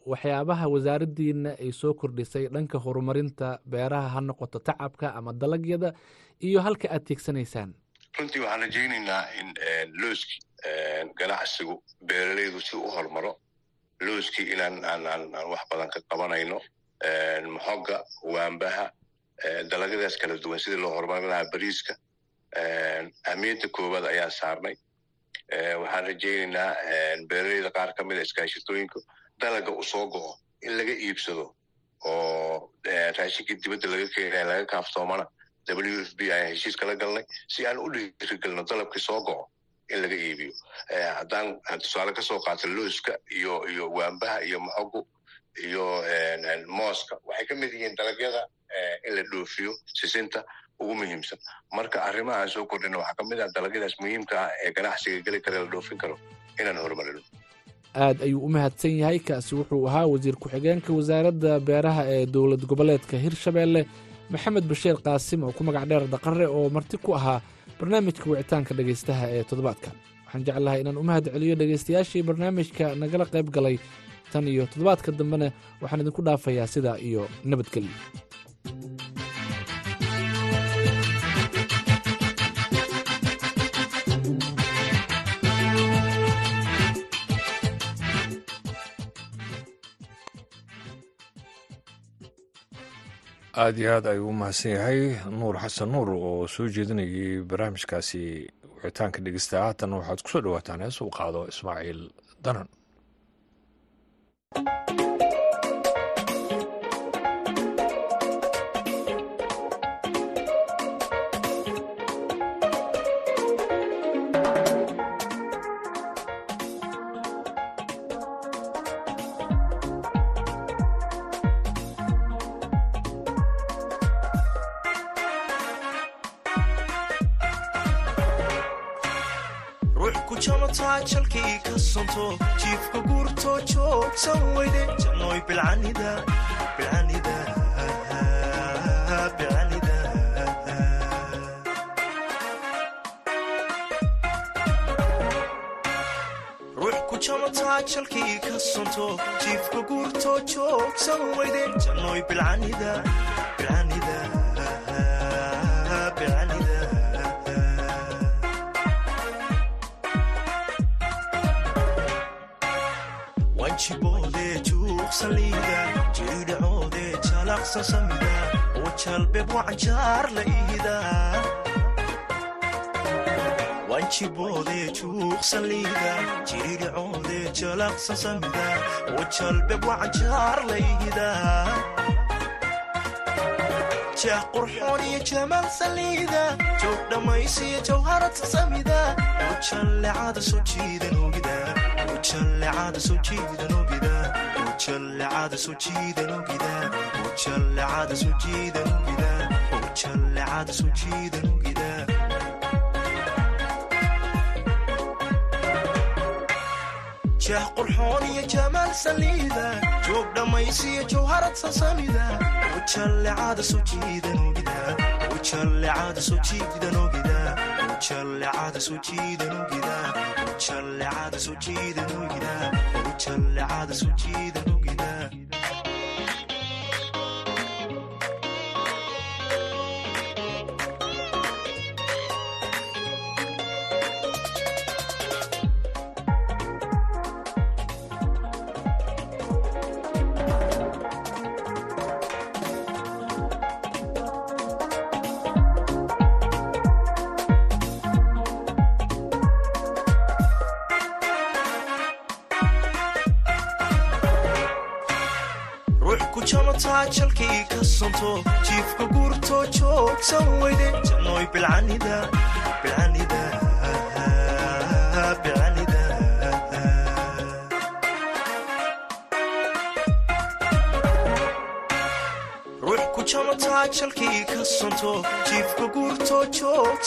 waxyaabaha wasaaraddiina ay soo kordhisay dhanka horumarinta beeraha ha noqoto tacabka ama dalagyada iyo halka aad tiigsanaysaan. Runtii waxaan rajaynaynaa in looski ganacsigu beeralaydu si u hormaro looskii inaan aan wax badan ka qabanayno maxoga waambaha dalagyadaas kala duwan sidii loo horumarin lahaa bariiska ahmiyadda koowaad ayaan saarnay. Waxaan rajaynaynaa beeralayda qaar ka mida iskaashatooyinka dalaga u soo go'o in laga iibsado oo raashinkii dibadda laga keenaya laga kaaftoomana w f b ayaan heshiis kala galnay si aan u dhiirigelno dalabkii soo go'o in laga iibiyo haddaan tusaale ka soo qaato looska iyo iyo waambaha iyo maxogu iyo mooska waxay ka. Mid yihiin dalagyada in la dhoofiyo sisinta ugu muhiimsan marka arrimaha aan soo kordhina waxaa ka mid ah dalagyadaas muhiimka ah ee ganacsiga geli kara la dhoofin karo inaan horumarino aad ayuu u mahadsan yahay. Kaasi wuxuu ahaa wasiir ku-xigeenka wasaaradda beeraha ee dowlad goboleedka hirshabeelle maxamed bashiir qaasim oo ku magac dheer daqare oo marti ku ahaa barnaamijka wicitaanka dhegaystaha ee toddobaadkan waxaan jeclahay inaan u mahad celiyo dhegaystayaashii barnaamijka nagala qayb galay tan iyo toddobaadka dambena waxaan idinku dhaafayaa sidaa iyo nabadgelyo aada iyo aad ayuu u mahadsan yahay nuur xasan nuur oo soo jeedinayay barnaamijkaasi wicitaanka dhegeysta haatan waxaad ku soo dhawaataan hees uu qaado ismaaciil danan ka sonto jiifka guurtoo joogsan weyde jannoy bilcanida bilcanida bilcanida ruux ku jamataa jalkii ka sonto jiifka guurtoo joogsan weyde jannoy bilcanida bilcanida bilcanida juuqsaliida jiridhacoode jalaqsan samida oo jalbeeb wacanjaar la ihida wanjiboode juuqsaliida jiridhacoode jalaqsan samida oo jalbeeb wacanjaar la ihida jeex qurxoon iyo jamaal saliida joog dhammaysiyo jawharata samida oo jallecada soo jiidan ogida ujallecada soo jiidan ogida ujallecada soo jiidan ogida jeex qurxoon iyo jamaal saliida joog dhammaysiyo jawharad sasamida ujallecada soo jiidan ogida ujallecada soo jiidan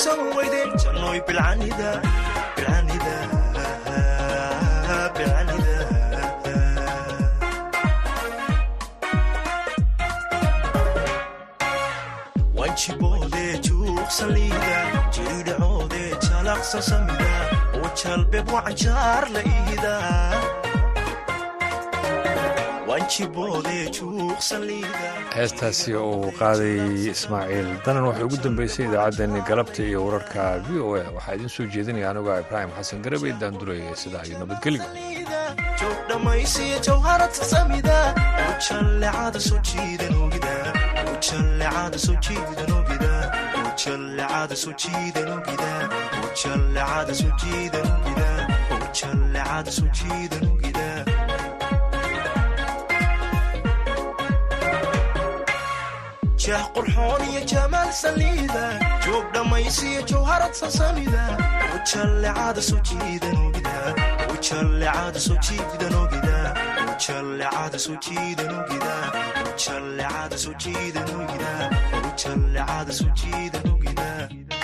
joogsan weyde jannoy bilcanida bilcanida bilcanida wanjiboode juuqsaliida jiridhacoode jalaqsan samida oo jalbeeb wacanjaar la heestaasi uu qaaday ismaaciil danan waxay ugu dambeysay idaacaddeenni galabta iyo wararka v o a. Waxaa idiin soo jeedinaya anigoo ibraahim xasan garabey daanduraya sidaa iyo nabadgelyo jeex qurxoon iyo jamaal saliida joog dhammaysiyo jawharad jiidan ogida ujallecada soo jiidan ogida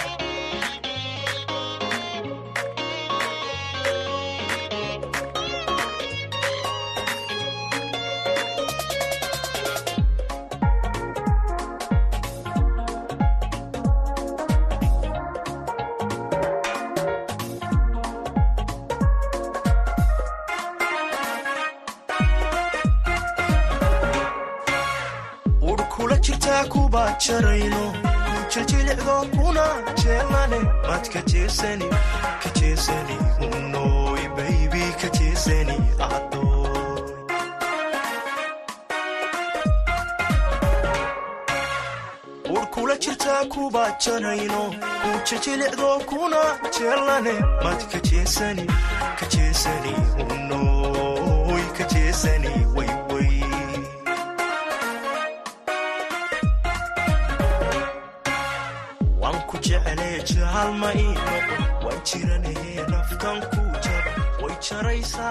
jarayno ku jiljilicdo kuna jeelane mad ka jeesani ka jeesani unoy baybi ka jeesani adoy kuba janayno kuja jilicdo kuna jeelane mad ka jeesani ka jeesani unoy waan jiranahe naftan ku jaba way jaraysaa